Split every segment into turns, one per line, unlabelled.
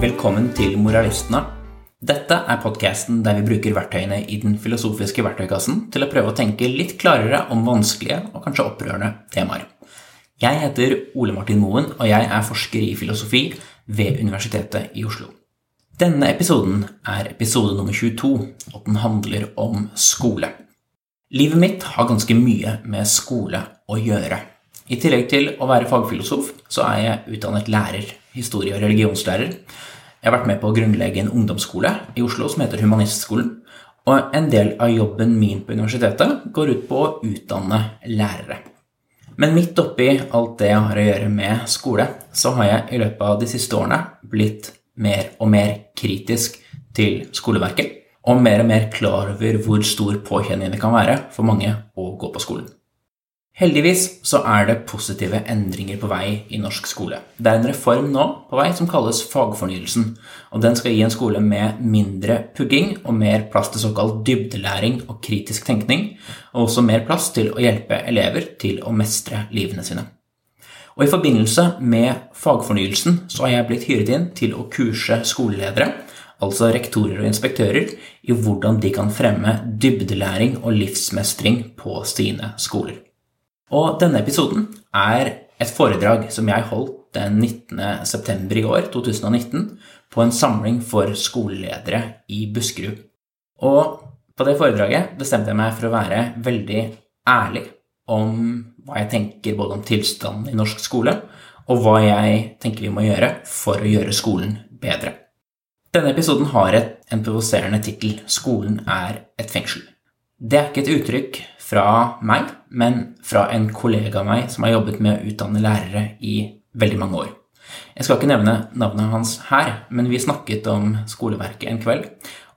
Velkommen til Moralistene. Dette er podkasten der vi bruker verktøyene i den filosofiske verktøykassen til å prøve å tenke litt klarere om vanskelige og kanskje opprørende temaer. Jeg heter Ole Martin Moen, og jeg er forsker i filosofi ved Universitetet i Oslo. Denne episoden er episode nummer 22, og den handler om skole. Livet mitt har ganske mye med skole å gjøre. I tillegg til å være fagfilosof, så er jeg utdannet lærer, historie- og religionslærer. Jeg har vært med på å grunnlegge en ungdomsskole i Oslo som heter Humanistskolen. Og en del av jobben min på universitetet går ut på å utdanne lærere. Men midt oppi alt det jeg har å gjøre med skole, så har jeg i løpet av de siste årene blitt mer og mer kritisk til skoleverket. Og mer og mer klar over hvor stor påkjenning det kan være for mange å gå på skolen. Heldigvis så er det positive endringer på vei i norsk skole. Det er en reform nå på vei som kalles fagfornyelsen. og Den skal gi en skole med mindre pugging og mer plass til såkalt dybdelæring og kritisk tenkning, og også mer plass til å hjelpe elever til å mestre livene sine. Og I forbindelse med fagfornyelsen så har jeg blitt hyret inn til å kurse skoleledere, altså rektorer og inspektører, i hvordan de kan fremme dybdelæring og livsmestring på sine skoler. Og denne episoden er et foredrag som jeg holdt den 19. september i år, 2019, på en samling for skoleledere i Buskerud. Og på det foredraget bestemte jeg meg for å være veldig ærlig om hva jeg tenker både om tilstanden i norsk skole, og hva jeg tenker vi må gjøre for å gjøre skolen bedre. Denne episoden har et, en provoserende tittel 'Skolen er et fengsel'. Det er ikke et uttrykk fra meg, men fra en kollega av meg som har jobbet med å utdanne lærere i veldig mange år. Jeg skal ikke nevne navnet hans her, men vi snakket om skoleverket en kveld,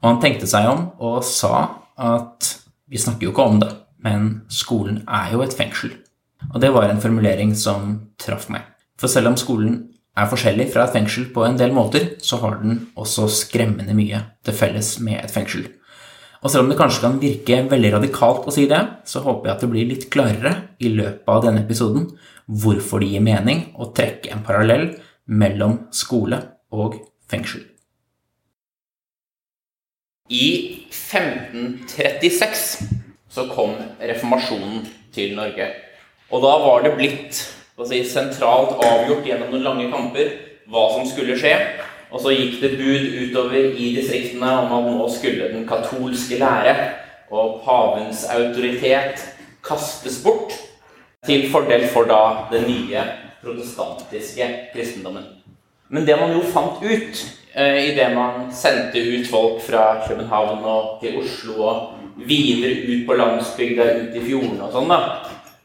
og han tenkte seg om og sa at vi snakker jo ikke om det, men skolen er jo et fengsel. Og det var en formulering som traff meg. For selv om skolen er forskjellig fra et fengsel på en del måter, så har den også skremmende mye til felles med et fengsel. Og selv om det kanskje kan virke veldig radikalt å si det, så håper jeg at det blir litt klarere i løpet av denne episoden hvorfor det gir mening å trekke en parallell mellom skole og fengsel. I 1536 så kom reformasjonen til Norge. Og da var det blitt si, sentralt avgjort gjennom noen lange kamper hva som skulle skje. Og så gikk det bud utover i distriktene om at nå skulle den katolske lære og pavens autoritet kastes bort til fordel for da den nye protestantiske kristendommen. Men det man jo fant ut eh, idet man sendte ut folk fra København og til Oslo og videre ut på landsbygda, ut i fjordene og sånn, da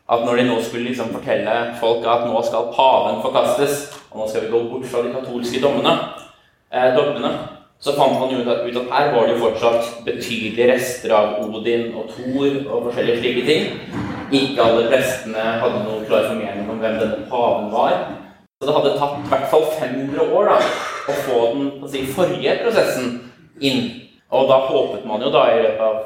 at når de nå skulle liksom fortelle folk at nå skal paven forkastes, og nå skal vi gå bort fra de katolske dommene, eh, dogmene, så fant man at, ut at her var det jo fortsatt betydelige rester av Odin og Thor og forskjellige slike ting. Ikke alle prestene hadde noe klar formening om hvem denne paven var. Så det hadde tatt i hvert fall 500 år da, å få den si, forrige prosessen inn. Og da håpet man jo da i løpet av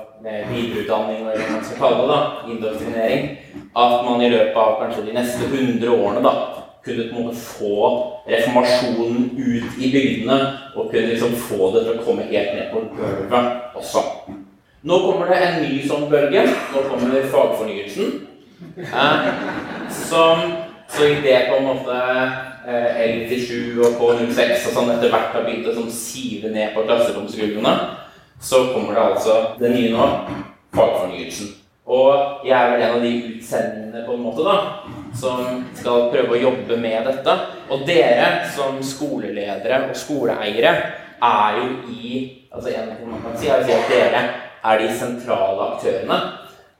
videreutdanning, eller hva man skal kalle det, da, indoktrinering, at man i løpet av kanskje de neste 100 årene da, kunne på en måte få reformasjonen ut i bygdene og kunne liksom få det til å komme helt ned på gulvet også. Nå kommer det en ny sånn bølge. Nå kommer fagfornyelsen. Eh, som, så i det på en måte eh, L97 og K06 og sånn etter hvert har begynt å sånn, sive ned på klasseromsgulvene, så kommer det altså det nye nå fagfornyelsen. Og jeg er vel en av de utsendingene på en måte da, som skal prøve å jobbe med dette. Og dere som skoleledere og skoleeiere er jo i altså En ting man kan si, er å si at dere er de sentrale aktørene.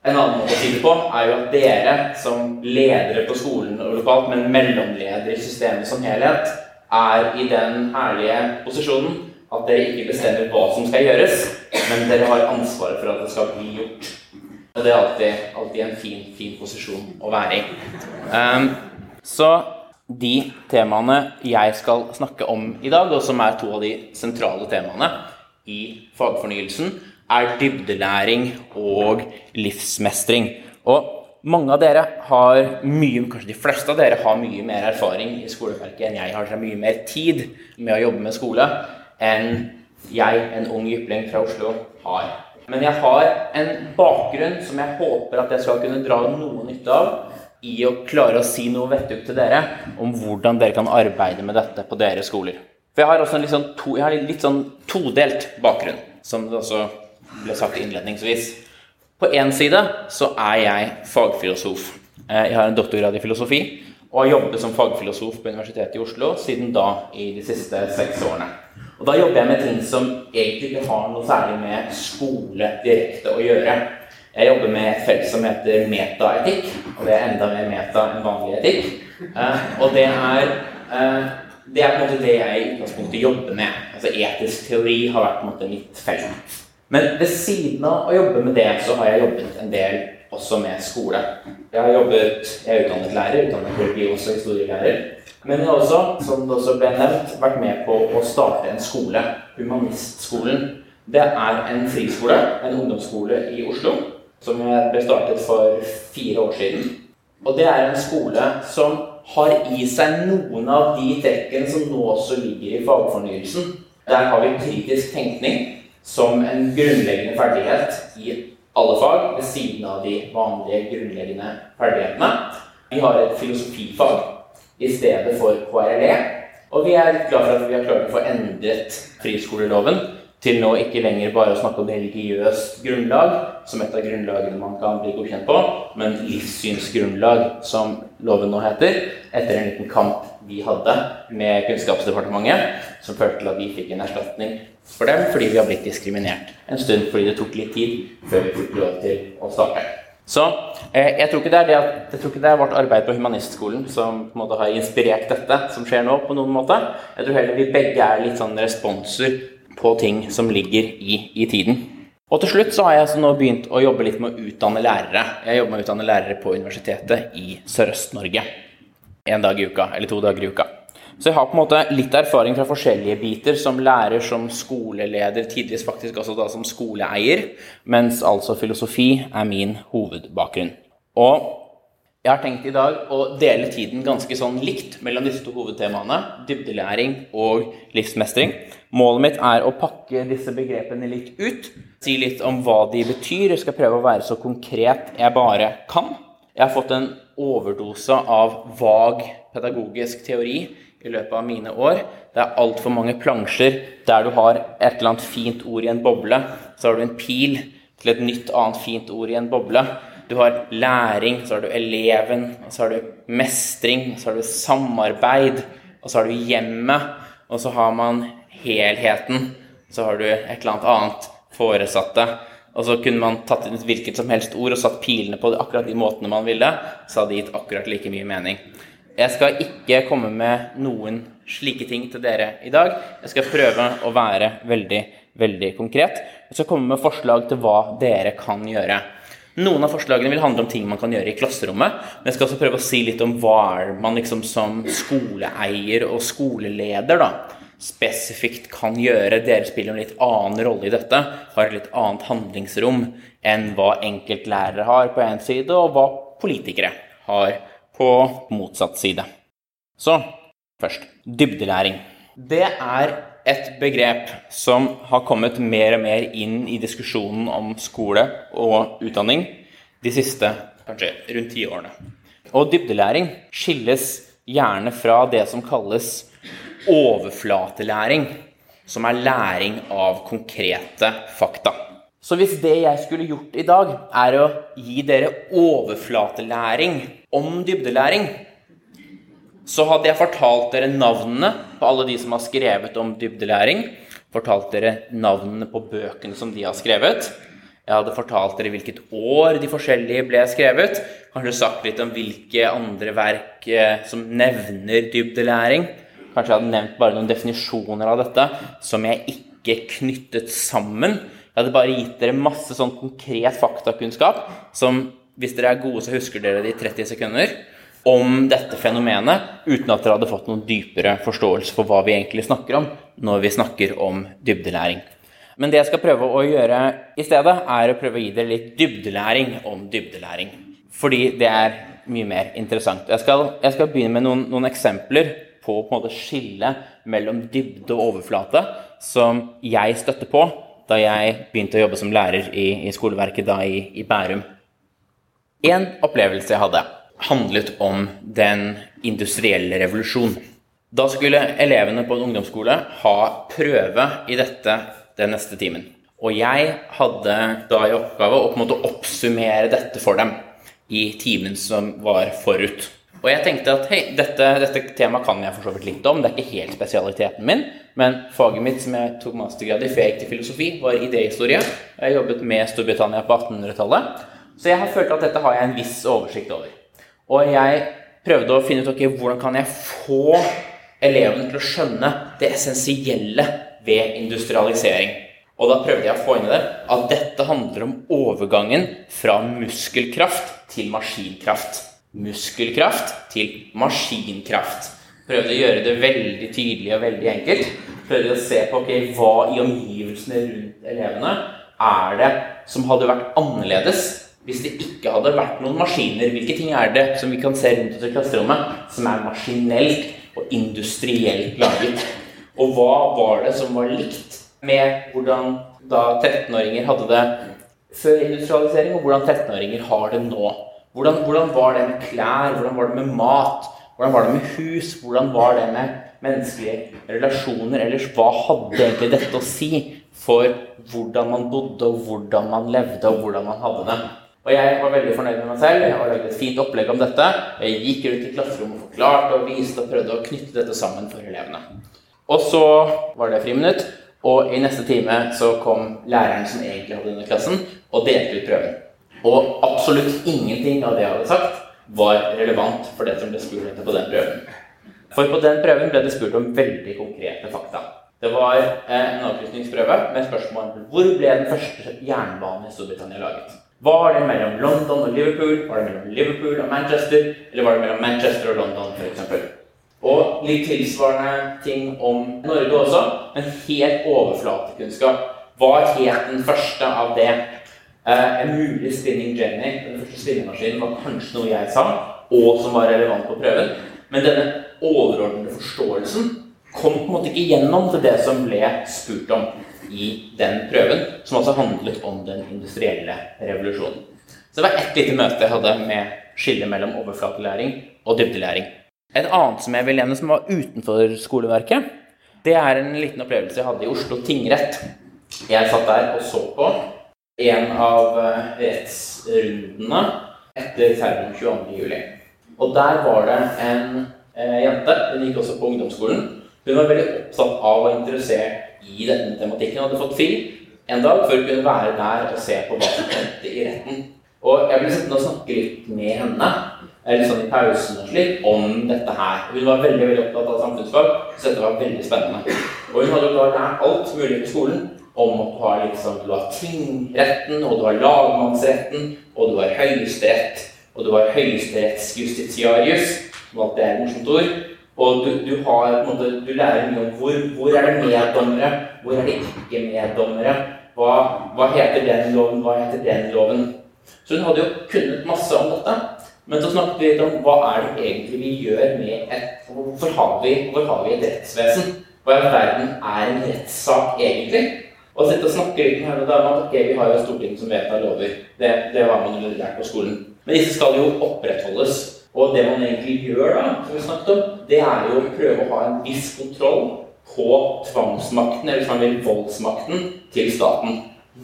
En annen måte å si det på er jo at dere som ledere på skolen og lokalt, men mellomledere i systemet som helhet, er i den herlige posisjonen at dere ikke bestemmer hva som skal gjøres, men dere har ansvaret for at det skal bli gjort. Og det er alltid, alltid en fin, fin, posisjon å være i. Um, så de temaene jeg skal snakke om i dag, og som er to av de sentrale temaene i fagfornyelsen, er dybdelæring og livsmestring. Og mange av dere har mye, kanskje de fleste av dere har mye mer erfaring i skoleverket enn jeg har. Dere mye mer tid med å jobbe med skole enn jeg, en ung jypling fra Oslo, har. Men jeg har en bakgrunn som jeg håper at jeg skal kunne dra noe nytte av i å klare å si noe vettug til dere om hvordan dere kan arbeide med dette på deres skoler. For jeg har også en litt sånn, to, en litt sånn todelt bakgrunn, som det også ble sagt innledningsvis. På én side så er jeg fagfilosof. Eh, jeg har en doktorgrad i filosofi og har jobbet som fagfilosof på Universitetet i Oslo siden da i de siste seks årene. Og Da jobber jeg med ting som egentlig ikke har noe særlig med skole direkte å gjøre. Jeg jobber med et felt som heter metaetikk, og det er enda mer meta enn vanlig etikk. Eh, og det er, eh, det er på en måte det jeg i utgangspunktet jobber med. Altså Etisk teori har vært på en måte mitt felt. Men ved siden av å jobbe med det, så har jeg jobbet en del også med skole. Jeg har jobbet, jeg er utdannet lærer, utdannet religions- og historielærer. Men hun har også, som det også ble nevnt, vært med på å starte en skole. Humanistskolen. Det er en friskole, en ungdomsskole i Oslo, som ble startet for fire år siden. Og det er en skole som har i seg noen av de trekkene som nå også ligger i fagfornyelsen. Der har vi kritisk tenkning som en grunnleggende ferdighet i alle fag, ved siden av de vanlige grunnleggende ferdighetene. Vi har et filosofifag i stedet for KRLE. Og vi er glad for at vi har klart å få endret friskoleloven til nå ikke lenger bare å snakke om religiøst grunnlag, som et av grunnlagene man kan bli godkjent på, men livssynsgrunnlag, som loven nå heter, etter en liten kamp vi hadde med Kunnskapsdepartementet, som førte til at vi fikk en erstatning for dem fordi vi har blitt diskriminert en stund fordi det tok litt tid før vi fikk lov til å starte. Så eh, jeg, tror det det at, jeg tror ikke det er vårt arbeid på Humanistskolen som på en måte har inspirert dette som skjer nå, på noen måte. Jeg tror heller vi begge er litt sånn responser på ting som ligger i, i tiden. Og til slutt så har jeg altså nå begynt å jobbe litt med å utdanne lærere. Jeg jobber med å utdanne lærere på Universitetet i Sørøst-Norge. En dag i uka, eller to dager i uka. Så jeg har på en måte litt erfaring fra forskjellige biter, som lærer, som skoleleder, tidvis faktisk også da som skoleeier, mens altså filosofi er min hovedbakgrunn. Og jeg har tenkt i dag å dele tiden ganske sånn likt mellom disse to hovedtemaene, dybdelæring og livsmestring. Målet mitt er å pakke disse begrepene litt ut, si litt om hva de betyr. Jeg skal prøve å være så konkret jeg bare kan. Jeg har fått en overdose av vag pedagogisk teori i løpet av mine år. Det er altfor mange plansjer der du har et eller annet fint ord i en boble, så har du en pil til et nytt annet fint ord i en boble. Du har læring, så har du eleven, og så har du mestring, så har du samarbeid, og så har du hjemmet, og så har man helheten, så har du et eller annet annet foresatte. Og så kunne man tatt inn hvilket som helst ord og satt pilene på akkurat de måtene man ville, så hadde det gitt akkurat like mye mening. Jeg skal ikke komme med noen slike ting til dere i dag. Jeg skal prøve å være veldig, veldig konkret. Jeg skal komme med forslag til hva dere kan gjøre. Noen av forslagene vil handle om ting man kan gjøre i klasserommet. Men jeg skal også prøve å si litt om hva man liksom som skoleeier og skoleleder da, spesifikt kan gjøre. Dere spiller en litt annen rolle i dette, har et litt annet handlingsrom enn hva enkeltlærere har på én side, og hva politikere har på motsatt side. Så først dybdelæring. Det er et begrep som har kommet mer og mer inn i diskusjonen om skole og utdanning de siste kanskje rundt ti årene. Og dybdelæring skilles gjerne fra det som kalles overflatelæring, som er læring av konkrete fakta. Så hvis det jeg skulle gjort i dag, er å gi dere overflatelæring om dybdelæring, så hadde jeg fortalt dere navnene på alle de som har skrevet om dybdelæring. Fortalt dere navnene på bøkene som de har skrevet. Jeg hadde fortalt dere hvilket år de forskjellige ble skrevet. Kanskje sagt litt om hvilke andre verk eh, som nevner dybdelæring. Kanskje jeg hadde nevnt bare noen definisjoner av dette som jeg ikke knyttet sammen. Jeg hadde bare gitt dere masse sånn konkret faktakunnskap som hvis dere er gode, så husker dere det i 30 sekunder om dette fenomenet uten at dere hadde fått noen dypere forståelse for hva vi egentlig snakker om når vi snakker om dybdelæring. Men det jeg skal prøve å gjøre i stedet, er å prøve å gi dere litt dybdelæring om dybdelæring. fordi det er mye mer interessant. Jeg skal, jeg skal begynne med noen, noen eksempler på, på en måte skille mellom dybde og overflate som jeg støtter på da jeg begynte å jobbe som lærer i, i skoleverket da i, i Bærum. En opplevelse jeg hadde, handlet om den industrielle revolusjon. Da skulle elevene på en ungdomsskole ha prøve i dette den neste timen. Og jeg hadde da i oppgave å på en måte oppsummere dette for dem i timen som var forut. Og jeg tenkte at hei, dette, dette temaet kan jeg for så vidt litt om, det er ikke helt spesialiteten min. Men faget mitt som jeg tok mastergrad i før jeg gikk til filosofi, var idéhistorie. Jeg jobbet med Storbritannia på 1800-tallet. Så jeg har følt at dette har jeg en viss oversikt over. Og jeg prøvde å finne ut okay, hvordan kan jeg få elevene til å skjønne det essensielle ved industrialisering. Og da prøvde jeg å få inn i det at dette handler om overgangen fra muskelkraft til maskinkraft. Muskelkraft til maskinkraft. Prøvde å gjøre det veldig tydelig og veldig enkelt. Prøvde å se på okay, hva i omgivelsene rundt elevene er det som hadde vært annerledes hvis det ikke hadde vært noen maskiner. Hvilke ting er det som vi kan se rundt oss i klasserommet som er maskinelt og industrielt laget? Og hva var det som var likt med hvordan da 13-åringer hadde det før industrialisering, og hvordan 13-åringer har det nå? Hvordan, hvordan, var det med klær? Hvordan var det med mat? Hvordan var det med hus? Hvordan var det med menneskelige relasjoner ellers? Hva hadde egentlig dette å si for hvordan man bodde, og hvordan man levde, og hvordan man hadde det? Og jeg var veldig fornøyd med meg selv. Jeg har laget et fint opplegg om dette. Jeg gikk rundt i klasserommet og forklarte og viste og prøvde å knytte dette sammen for elevene. Og så var det friminutt, og i neste time så kom læreren som egentlig hadde denne klassen, og delte ut prøven. Og absolutt ingenting av det jeg hadde sagt, var relevant for det som ble spurt etter på den prøven. For på den prøven ble det spurt om veldig konkrete fakta. Det var en avkrysningsprøve med spørsmål om hvor ble den første jernbanen i Storbritannia laget. Var det mellom London og Liverpool? Var det mellom Liverpool og Manchester? Eller var det mellom Manchester og London, f.eks.? Og litt tilsvarende ting om Norge også. men helt overflatekunnskap. Hva het den første av det? Eh, en mulig spinning Jenny, den første spinnemaskinen, var kanskje noe jeg sa, og som var relevant på prøven. Men denne overordnede forståelsen kom på en måte ikke gjennom til det som ble spurt om i den prøven, som altså handlet om den industrielle revolusjonen. Så det var ett lite møte jeg hadde med skillet mellom overflatelæring og dybdelæring. Et annet som jeg vil nevne som var utenfor skoleverket, det er en liten opplevelse jeg hadde i Oslo tingrett. Jeg satt der og så på en av eh, rettsrundene etter terroren 22.07. Og der var det en eh, jente, hun gikk også på ungdomsskolen. Hun var veldig opptatt av og interessert i denne tematikken. Hadde fått fri en dag for å kunne være der og se på hva som hendte i retten. Og jeg ble sittende og snakke litt med henne eller sånn i pausen og slik, om dette her. Hun var veldig veldig opptatt av samfunnsfag, så dette var veldig spennende. Og hun hadde jo da lært alt mulig på skolen om at du har, liksom, du har tingretten, og du har lagmannsretten, og du har høyesterett, og du har høyesterettsjustitiarius, som alltid er et morsomt ord. Og du, du, har, du lærer mye om hvor, hvor er det meddommere, hvor er det ikke meddommere. Hva, hva, heter den loven, hva heter den loven? Så hun hadde jo kunnet masse om dette. Men så snakket vi litt om hva er det egentlig vi gjør med et Hvorfor har vi, hvor har vi et rettsvesen? Hva i verden er en rettssak egentlig? Og sitte og snakke litt med henne om at okay, vi har jo Stortinget som vedtar lover. Det, det har man jo lært på skolen. Men disse skal jo opprettholdes. Og det man egentlig gjør, da, som vi snakket om, det er jo å prøve å ha en viss kontroll på tvangsmakten, eller vil voldsmakten, til staten.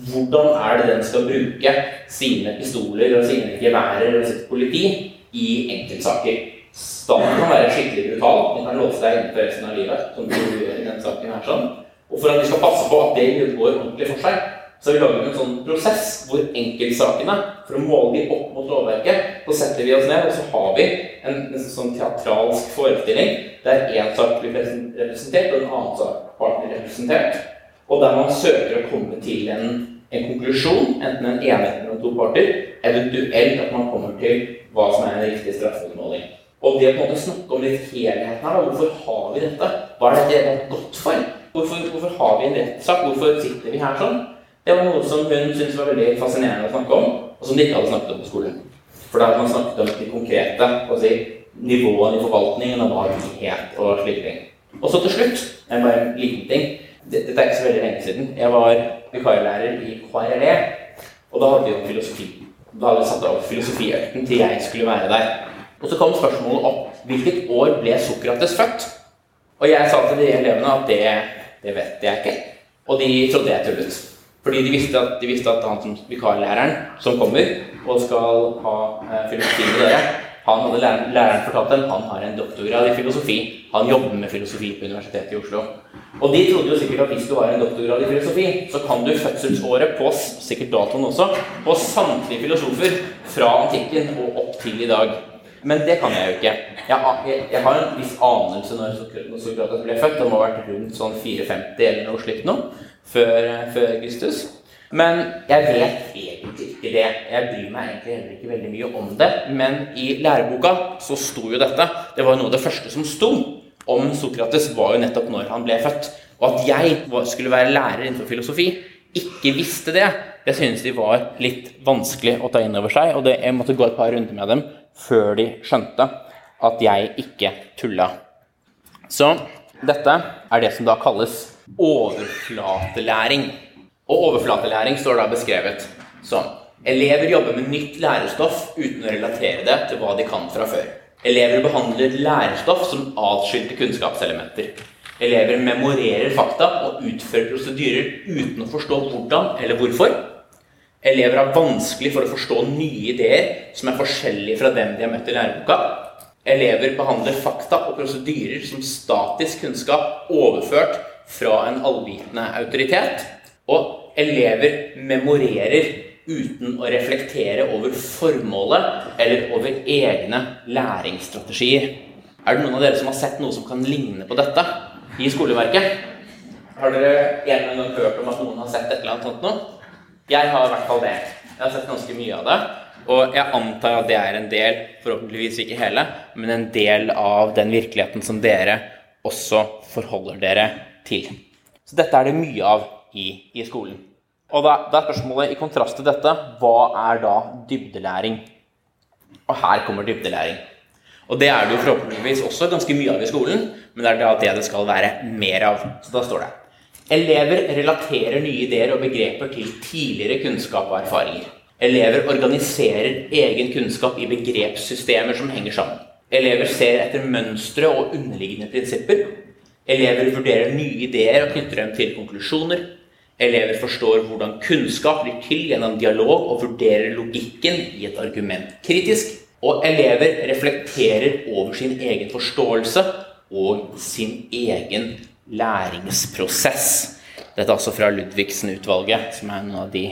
Hvordan er det den skal bruke sine pistoler og sine geværer og sitt politi i enkeltsaker? Staten kan være skikkelig brutal. Den kan låse deg inne for resten av livet. som du gjør i denne saken her sånn. Og for at vi skal passe på at det går ordentlig for seg, så har vi laget en sånn prosess hvor enkeltsakene, for å måle dem opp mot lovverket, så setter vi oss ned, og så har vi en, en sånn teatralsk forestilling der én sak blir representert, og en annen sak blir representert. Og der man søker å komme til en, en konklusjon, enten en enighet mellom to parter, eventuelt at man kommer til hva som er en riktig straffeutmåling. Og det å på en måte snakke om litt helheten her, da, hvorfor har vi dette? Hva er dette godt for? Hvorfor, hvorfor har vi en rettssak? Hvorfor sitter vi her sånn? Det var noe som hun syntes var veldig fascinerende å snakke om, og som de ikke hadde snakket om på skolen. For da hadde man snakket om de konkrete si, nivåene i forvaltningen og hva de het og slike ting. Og så til slutt, en bare en liten ting. Dette er ikke så veldig lenge siden. Jeg var vikarlærer i KRLE, og da hadde vi jo filosofi. Da hadde vi satt av filosofiøkten til jeg skulle være der. Og så kom spørsmålet opp hvilket år ble Sokrates født? Og jeg sa til de elevene at det, det vet jeg ikke. Og de trodde jeg tullet. Fordi de visste at, de visste at han som vikarlæreren som kommer og skal ha eh, filosofi med dere, han hadde læreren, læreren fortalt dem han har en doktorgrad i filosofi. Han jobber med filosofi på Universitetet i Oslo. Og de trodde jo sikkert at hvis du har en doktorgrad i filosofi, så kan du fødselsåret på sikkert datoen også, på samtlige filosofer fra antikken og opp til i dag. Men det kan jeg jo ikke. Jeg, jeg, jeg har en viss anelse når Sokrates ble født. Han må ha vært rundt sånn 450 eller noe slikt noe før, før Kristus. Men jeg vet egentlig ikke det. Jeg bryr meg egentlig heller ikke veldig mye om det. Men i læreboka så sto jo dette. Det var jo noe av det første som sto om Sokrates, var jo nettopp når han ble født. Og at jeg skulle være lærer innenfor filosofi, ikke visste det, det synes de var litt vanskelig å ta inn over seg. Og det, jeg måtte gå et par runder med dem før de skjønte at jeg ikke tulla. Så dette er det som da kalles overflatelæring. Og overflatelæring står da beskrevet som elever jobber med nytt lærestoff uten å relatere det til hva de kan fra før. Elever behandler lærestoff som atskilte kunnskapselementer. Elever memorerer fakta og utfører prosedyrer uten å forstå hvordan eller hvorfor. Elever har vanskelig for å forstå nye ideer som er forskjellige fra dem de har møtt i læreboka. Elever behandler fakta og prosedyrer som statisk kunnskap overført fra en allvitende autoritet. Og elever memorerer uten å reflektere over formålet eller over egne læringsstrategier. Er det noen av dere som har sett noe som kan ligne på dette i skoleverket? Har dere en gang hørt om at noen har sett et eller annet sånt noe? Jeg har i hvert fall det. Jeg har sett ganske mye av det. Og jeg antar at det er en del, forhåpentligvis ikke hele, men en del av den virkeligheten som dere også forholder dere til. Så dette er det mye av i, i skolen. Og da, da, er spørsmålet i kontrast til dette hva er da dybdelæring? Og her kommer dybdelæring. Og det er det jo forhåpentligvis også ganske mye av i skolen, men det er da det det skal være mer av. Så da står det Elever relaterer nye ideer og begreper til tidligere kunnskap og erfaringer. Elever organiserer egen kunnskap i begrepssystemer som henger sammen. Elever ser etter mønstre og underliggende prinsipper. Elever vurderer nye ideer og knytter dem til konklusjoner. Elever forstår hvordan kunnskap blir til gjennom dialog og vurderer logikken i et argument kritisk. Og elever reflekterer over sin egen forståelse og sin egen læringsprosess. Dette er altså fra Ludvigsen-utvalget, som er en av de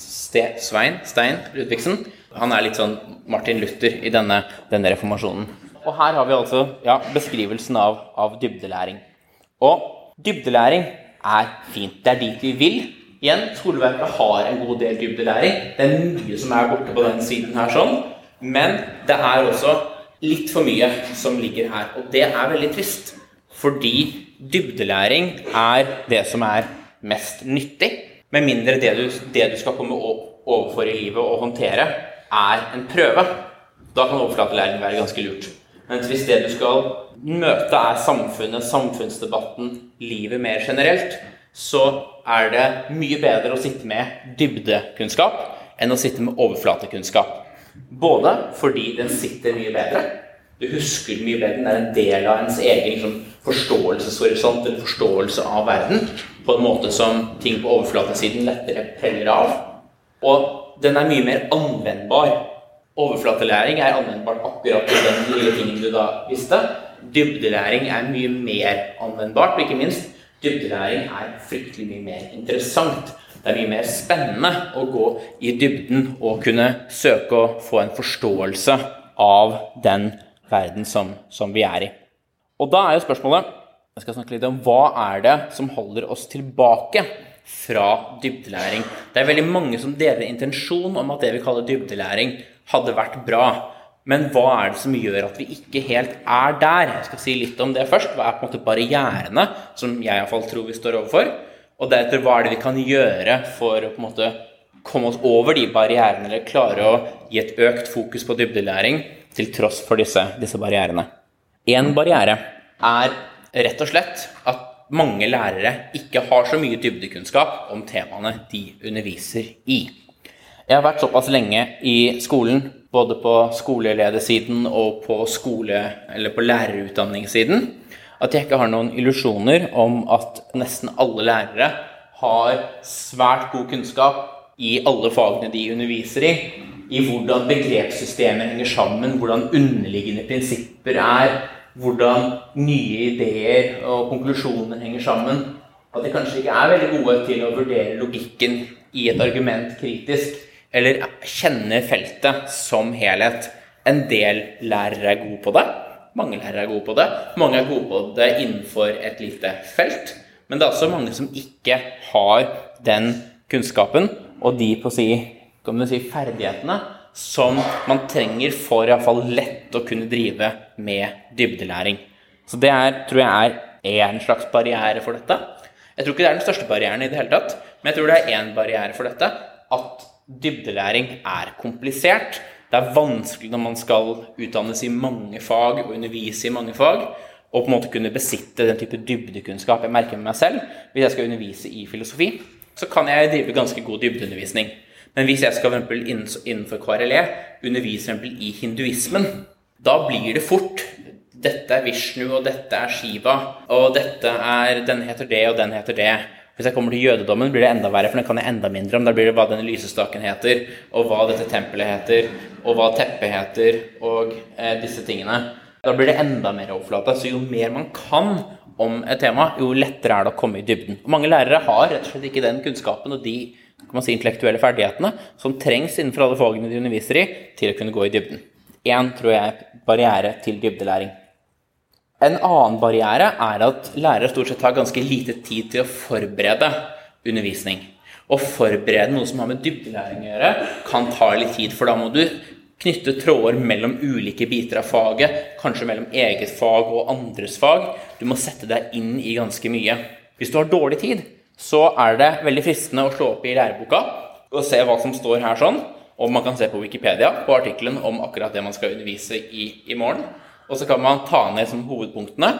Ste Svein Stein Ludvigsen. Han er litt sånn Martin Luther i denne, denne reformasjonen. Og her har vi altså ja, beskrivelsen av, av dybdelæring. Og dybdelæring er fint. Det er dit vi vil. Igjen, skoleverket har en god del dybdelæring. Det er mye som er borte på den siden her sånn. Men det er også litt for mye som ligger her. Og det er veldig trist. Fordi dybdelæring er det som er mest nyttig. Med mindre det du, det du skal komme overfor i livet og håndtere, er en prøve. Da kan overflatelæring være ganske lurt. Mens hvis det du skal møte, er samfunnet, samfunnsdebatten, livet mer generelt, så er det mye bedre å sitte med dybdekunnskap enn å sitte med overflatekunnskap. Både fordi den sitter mye bedre, du husker mye bedre, den er en del av ens egen liksom, forståelseshorisont en forståelse av verden, på en måte som ting på overflatesiden lettere peller av. Og den er mye mer anvendbar Overflatelæring er anvendbart akkurat til den lille tingen du da visste. Dybdelæring er mye mer anvendbart, og ikke minst dybdelæring er fryktelig mye mer interessant. Det er mye mer spennende å gå i dybden og kunne søke å få en forståelse av den verden som, som vi er i. Og da er jo spørsmålet jeg skal snakke litt om hva er det som holder oss tilbake fra dybdelæring. Det er veldig mange som deler intensjon om at det vi kaller dybdelæring, hadde vært bra. Men hva er det som gjør at vi ikke helt er der? Jeg skal si litt om det først. Hva er på en måte barrierene som jeg iallfall tror vi står overfor? Og deretter hva er det vi kan gjøre for å på en måte komme oss over de barrierene, eller klare å gi et økt fokus på dybdelæring til tross for disse, disse barrierene. En barriere er rett og slett at mange lærere ikke har så mye dybdekunnskap om temaene de underviser i. Jeg har vært såpass lenge i skolen, både på skoleledersiden og på, skole, på lærerutdanningssiden, at jeg ikke har noen illusjoner om at nesten alle lærere har svært god kunnskap i alle fagene de underviser i, i hvordan begrepssystemer henger sammen, hvordan underliggende prinsipper er, hvordan nye ideer og konklusjoner henger sammen. At de kanskje ikke er veldig gode til å vurdere logikken i et argument kritisk, eller kjenner feltet som helhet. En del lærere er gode på det. Mange lærere er gode på det. Mange er gode på det innenfor et lite felt. Men det er også mange som ikke har den kunnskapen og de på si, si, ferdighetene som man trenger for iallfall lett å kunne drive med dybdelæring. Så det er, tror jeg er en slags barriere for dette. Jeg tror ikke det er den største barrieren i det hele tatt, men jeg tror det er én barriere for dette. At dybdelæring er komplisert. Det er vanskelig når man skal utdannes i mange fag og undervise i mange fag og på en måte kunne besitte den type dybdekunnskap jeg merker med meg selv. Hvis jeg skal undervise i filosofi, så kan jeg drive ganske god dybdeundervisning. Men hvis jeg skal for innenfor KRLE undervise eksempel, i hinduismen, da blir det fort dette er Vishnu, og dette er Shiva, og dette er Den heter det, og den heter det. Hvis jeg kommer til jødedommen, blir det enda verre, for den kan jeg enda mindre om. Da blir det hva denne lysestaken heter, og hva dette tempelet heter, og hva teppet heter, og eh, disse tingene. Da blir det enda mer overflate. Så jo mer man kan om et tema, jo lettere er det å komme i dybden. Og mange lærere har rett og slett ikke den kunnskapen og de si, intellektuelle ferdighetene som trengs innenfor alle fagene de underviser i, til å kunne gå i dybden. Én tror jeg er barriere til dybdelæring. En annen barriere er at lærere stort sett har ganske lite tid til å forberede undervisning. Å forberede noe som har med dybdelæring å gjøre, kan ta litt tid, for da må du knytte tråder mellom ulike biter av faget, kanskje mellom eget fag og andres fag. Du må sette deg inn i ganske mye. Hvis du har dårlig tid, så er det veldig fristende å slå opp i læreboka og se hva som står her sånn. Og man kan se på Wikipedia på artikkelen om akkurat det man skal undervise i i morgen. Og så kan man ta ned som hovedpunktene.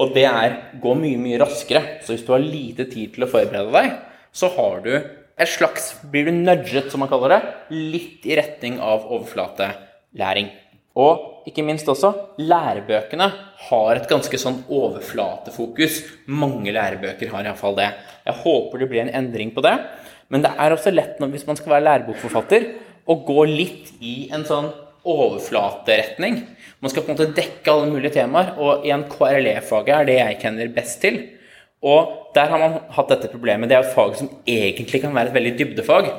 Og det er gå mye, mye raskere. Så hvis du har lite tid til å forberede deg, så har du et slags Blir du nudget, som man kaller det, litt i retning av overflatelæring. Og ikke minst også, lærebøkene har et ganske sånn overflatefokus. Mange lærebøker har iallfall det. Jeg håper det blir en endring på det. Men det er også lett hvis man skal være lærebokforfatter, å gå litt i en sånn overflateretning. Man skal på en måte dekke alle mulige temaer, og i en KRLE-faget er det jeg kjenner best til. Og der har man hatt dette problemet. Det er et fag som egentlig kan være et veldig dybdefag,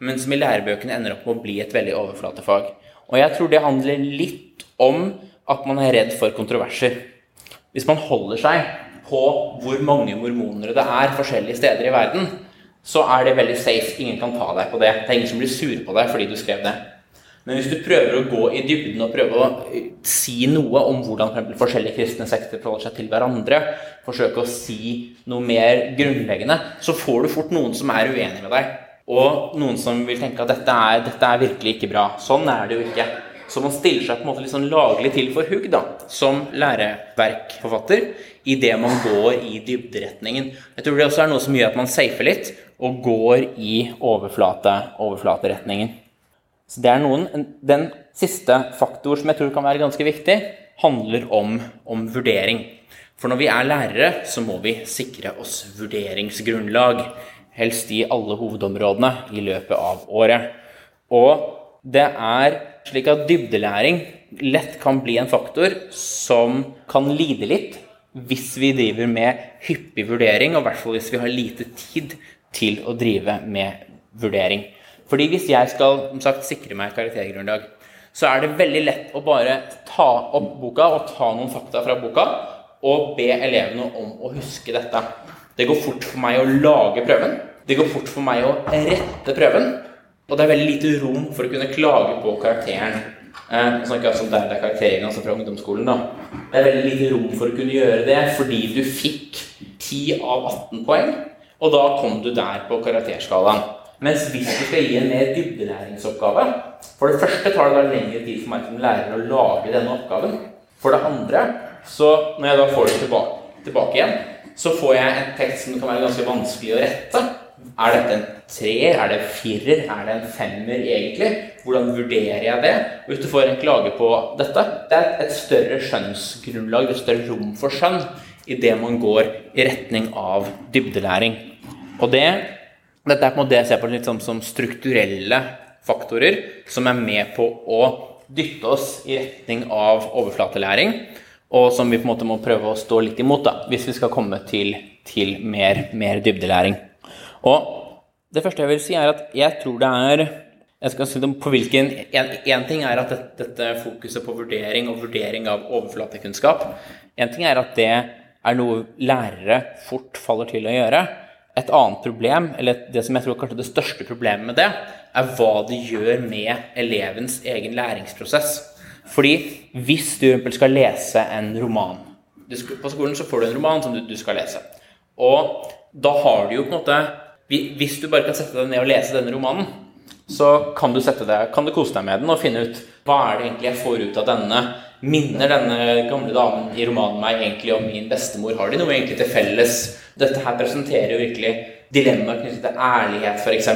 men som i lærebøkene ender opp med å bli et veldig overflatefag. Og jeg tror det handler litt om at man er redd for kontroverser. Hvis man holder seg på hvor mange mormonere det er forskjellige steder i verden, så er det veldig safe. Ingen kan ta deg på det. Det er ingen som blir sure på deg fordi du skrev det. Men hvis du prøver å gå i dybden og prøve å si noe om hvordan for forskjellige kristne sekter forholder seg til hverandre, forsøke å si noe mer grunnleggende, så får du fort noen som er uenig med deg. Og noen som vil tenke at dette er, dette er virkelig ikke bra. Sånn er det jo ikke. Så man stiller seg på en måte litt sånn laglig til for hugg da, som læreverkforfatter idet man går i dybderetningen. Jeg tror det også er noe som gjør at man safer litt og går i overflate, overflateretningen. Så det er noen, Den siste faktor som jeg tror kan være ganske viktig, handler om, om vurdering. For når vi er lærere, så må vi sikre oss vurderingsgrunnlag. Helst i alle hovedområdene i løpet av året. Og det er slik at dybdelæring lett kan bli en faktor som kan lide litt hvis vi driver med hyppig vurdering, og i hvert fall hvis vi har lite tid til å drive med vurdering. Fordi hvis jeg skal som sagt, sikre meg karaktergrunnlag, så er det veldig lett å bare ta opp boka og ta noen fakta fra boka og be elevene om å huske dette. Det går fort for meg å lage prøven. Det går fort for meg å rette prøven. Og det er veldig lite rom for å kunne klage på karakteren. Eh, snakker altså om der det er karakteren altså fra ungdomsskolen. da. Det er veldig lite rom for å kunne gjøre det fordi du fikk 10 av 18 poeng, og da kom du der på karakterskalaen. Mens hvis du skal gi en mer dybdelæringsoppgave For det første tar det da lengre tid for meg som lærer å lage denne oppgaven. For det andre, så når jeg da får det tilbake, tilbake igjen, så får jeg en tekst som kan være ganske vanskelig å rette. Er dette en treer? Er det en firer? Er det en femmer, egentlig? Hvordan vurderer jeg det? Hvis du får en klage på dette Det er et større skjønnsgrunnlag, et større rom for skjønn idet man går i retning av dybdelæring. Og det, dette er på en måte det jeg ser på litt sånn som strukturelle faktorer som er med på å dytte oss i retning av overflatelæring, og som vi på en måte må prøve å stå litt imot da, hvis vi skal komme til, til mer, mer, dybdelæring. Og det første jeg vil si, er at jeg tror det er jeg skal si på hvilken, en, en ting er at dette, dette fokuset på vurdering og vurdering av overflatekunnskap En ting er at det er noe lærere fort faller til å gjøre. Et annet problem, eller det som jeg tror kanskje det største problemet med det, er hva det gjør med elevens egen læringsprosess. Fordi hvis du skal lese en roman På skolen så får du en roman som du, skal lese. Og da har du jo på en måte Hvis du bare kan sette deg ned og lese denne romanen, så kan du deg, kan du kose deg med den og finne ut hva er det egentlig jeg får ut av denne. Minner denne gamle damen i romanen meg egentlig om min bestemor? Har de noe egentlig til felles? Dette her presenterer jo virkelig dilemmaer knyttet til ærlighet, f.eks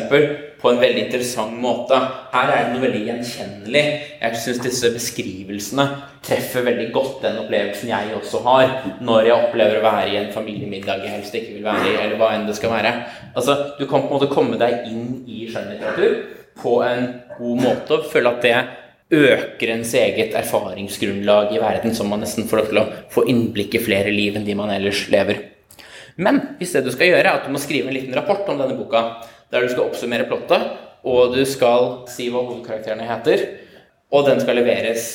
på en veldig interessant måte. Her er det noe veldig gjenkjennelig. Jeg syns disse beskrivelsene treffer veldig godt den opplevelsen jeg også har når jeg opplever å være i en familiemiddag jeg helst ikke vil være i, eller hva enn det skal være. Altså, Du kan på en måte komme deg inn i skjønnlitteratur på en god måte og føle at det øker ens eget erfaringsgrunnlag i verden, så man nesten får lov til å få innblikk i flere liv enn de man ellers lever. Men hvis det du skal gjøre, er at du må skrive en liten rapport om denne boka, der du skal oppsummere plottet, og du skal si hva hovedkarakterene heter, og den skal leveres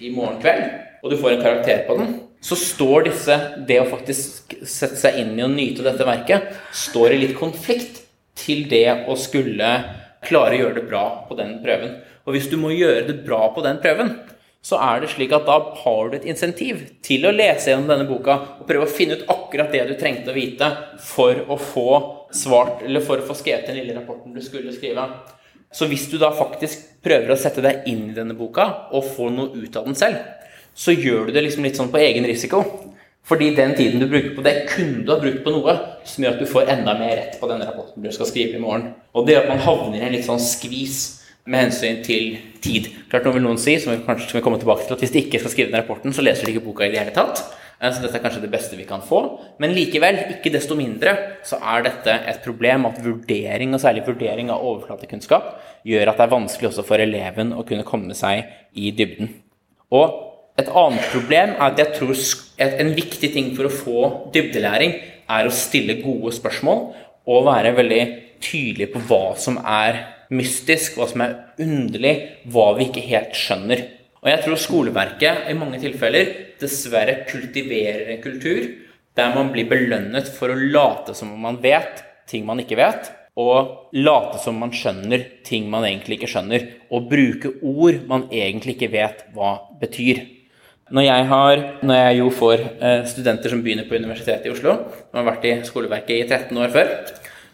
i morgen kveld, og du får en karakter på den, så står disse Det å faktisk sette seg inn i og nyte dette verket, står i litt konflikt til det å skulle klare å gjøre det bra på den prøven. Og hvis du må gjøre det bra på den prøven, så er det slik at da har du et insentiv til å lese gjennom denne boka og prøve å finne ut akkurat det du trengte å vite for å få svart, eller for å få skrevet den lille rapporten du skulle skrive. Så hvis du da faktisk prøver å sette deg inn i denne boka og få noe ut av den selv, så gjør du det liksom litt sånn på egen risiko. Fordi den tiden du bruker på det, kunne du ha brukt på noe som gjør at du får enda mer rett på denne rapporten du skal skrive i morgen. Og det at man havner i en litt sånn skvis med hensyn til tid. Klart Nå vil noen si, som vi kanskje skal komme tilbake til, at hvis de ikke skal skrive den rapporten, så leser de ikke boka i det hele tatt. Eh, så dette er kanskje det beste vi kan få. Men likevel, ikke desto mindre, så er dette et problem at vurdering, og særlig vurdering av overflatekunnskap, gjør at det er vanskelig også for eleven å kunne komme seg i dybden. Og et annet problem er at jeg tror en viktig ting for å få dybdelæring, er å stille gode spørsmål og være veldig tydelig på hva som er mystisk, hva som er underlig, hva vi ikke helt skjønner. Og jeg tror skoleverket i mange tilfeller dessverre kultiverer en kultur der man blir belønnet for å late som om man vet ting man ikke vet, og late som man skjønner ting man egentlig ikke skjønner, og bruke ord man egentlig ikke vet hva betyr. Når jeg, har, når jeg jo får eh, studenter som begynner på Universitetet i Oslo, som har vært i skoleverket i 13 år før,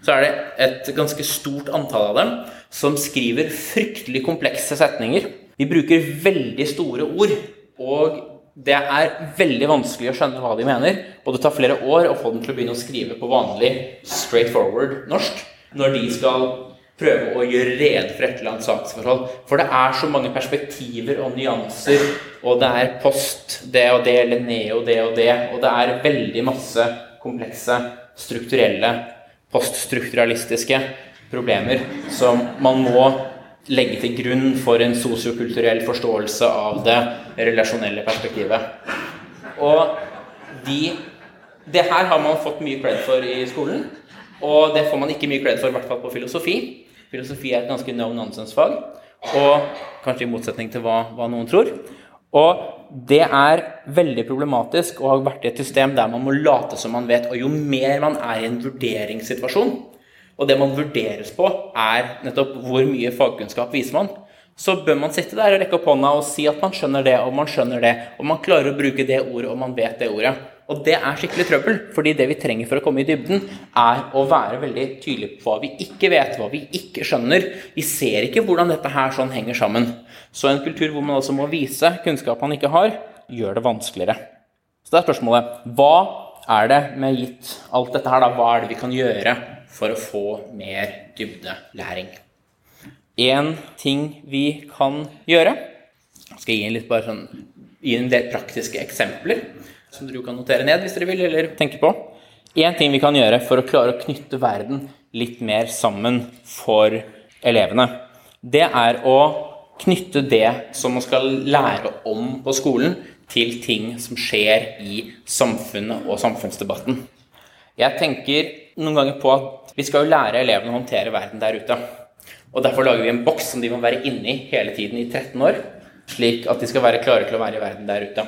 så er det et ganske stort antall av dem som skriver fryktelig komplekse setninger. De bruker veldig store ord, og det er veldig vanskelig å skjønne hva de mener. Og det tar flere år å få dem til å begynne å skrive på vanlig straightforward norsk når de skal prøve å gjøre rede for et eller annet saksforhold. For det er så mange perspektiver og nyanser, og det er post det og det, eller neo det og det, og det er veldig masse komplekse strukturelle poststrukturalistiske problemer som man må legge til grunn for en sosiokulturell forståelse av det relasjonelle perspektivet. Og de, det her har man fått mye cred for i skolen, og det får man ikke mye cred for, i hvert fall på filosofi. Filosofi er et ganske no nonsense-fag, og kanskje i motsetning til hva, hva noen tror. Og det er veldig problematisk å ha vært i et system der man må late som man vet. Og jo mer man er i en vurderingssituasjon, og det man vurderes på, er nettopp hvor mye fagkunnskap viser man, så bør man sitte der og rekke opp hånda og si at man skjønner det, og man skjønner det, og man klarer å bruke det ordet, og man vet det ordet. Og det er skikkelig trøbbel, fordi det vi trenger for å komme i dybden, er å være veldig tydelig på hva vi ikke vet, hva vi ikke skjønner. Vi ser ikke hvordan dette her sånn henger sammen. Så en kultur hvor man altså må vise kunnskap man ikke har, gjør det vanskeligere. Så det er spørsmålet hva er det med gitt alt dette her, da, hva er det vi kan gjøre for å få mer dybdelæring? Én ting vi kan gjøre Jeg skal gi en litt bare sånn, gi en del praktiske eksempler som dere kan notere ned hvis dere vil, eller tenke på. Én ting vi kan gjøre for å klare å knytte verden litt mer sammen for elevene, det er å knytte det som man skal lære om på skolen, til ting som skjer i samfunnet og samfunnsdebatten. Jeg tenker noen ganger på at vi skal jo lære elevene å håndtere verden der ute. Og Derfor lager vi en boks som de må være inni hele tiden i 13 år, slik at de skal være klare til å være i verden der ute.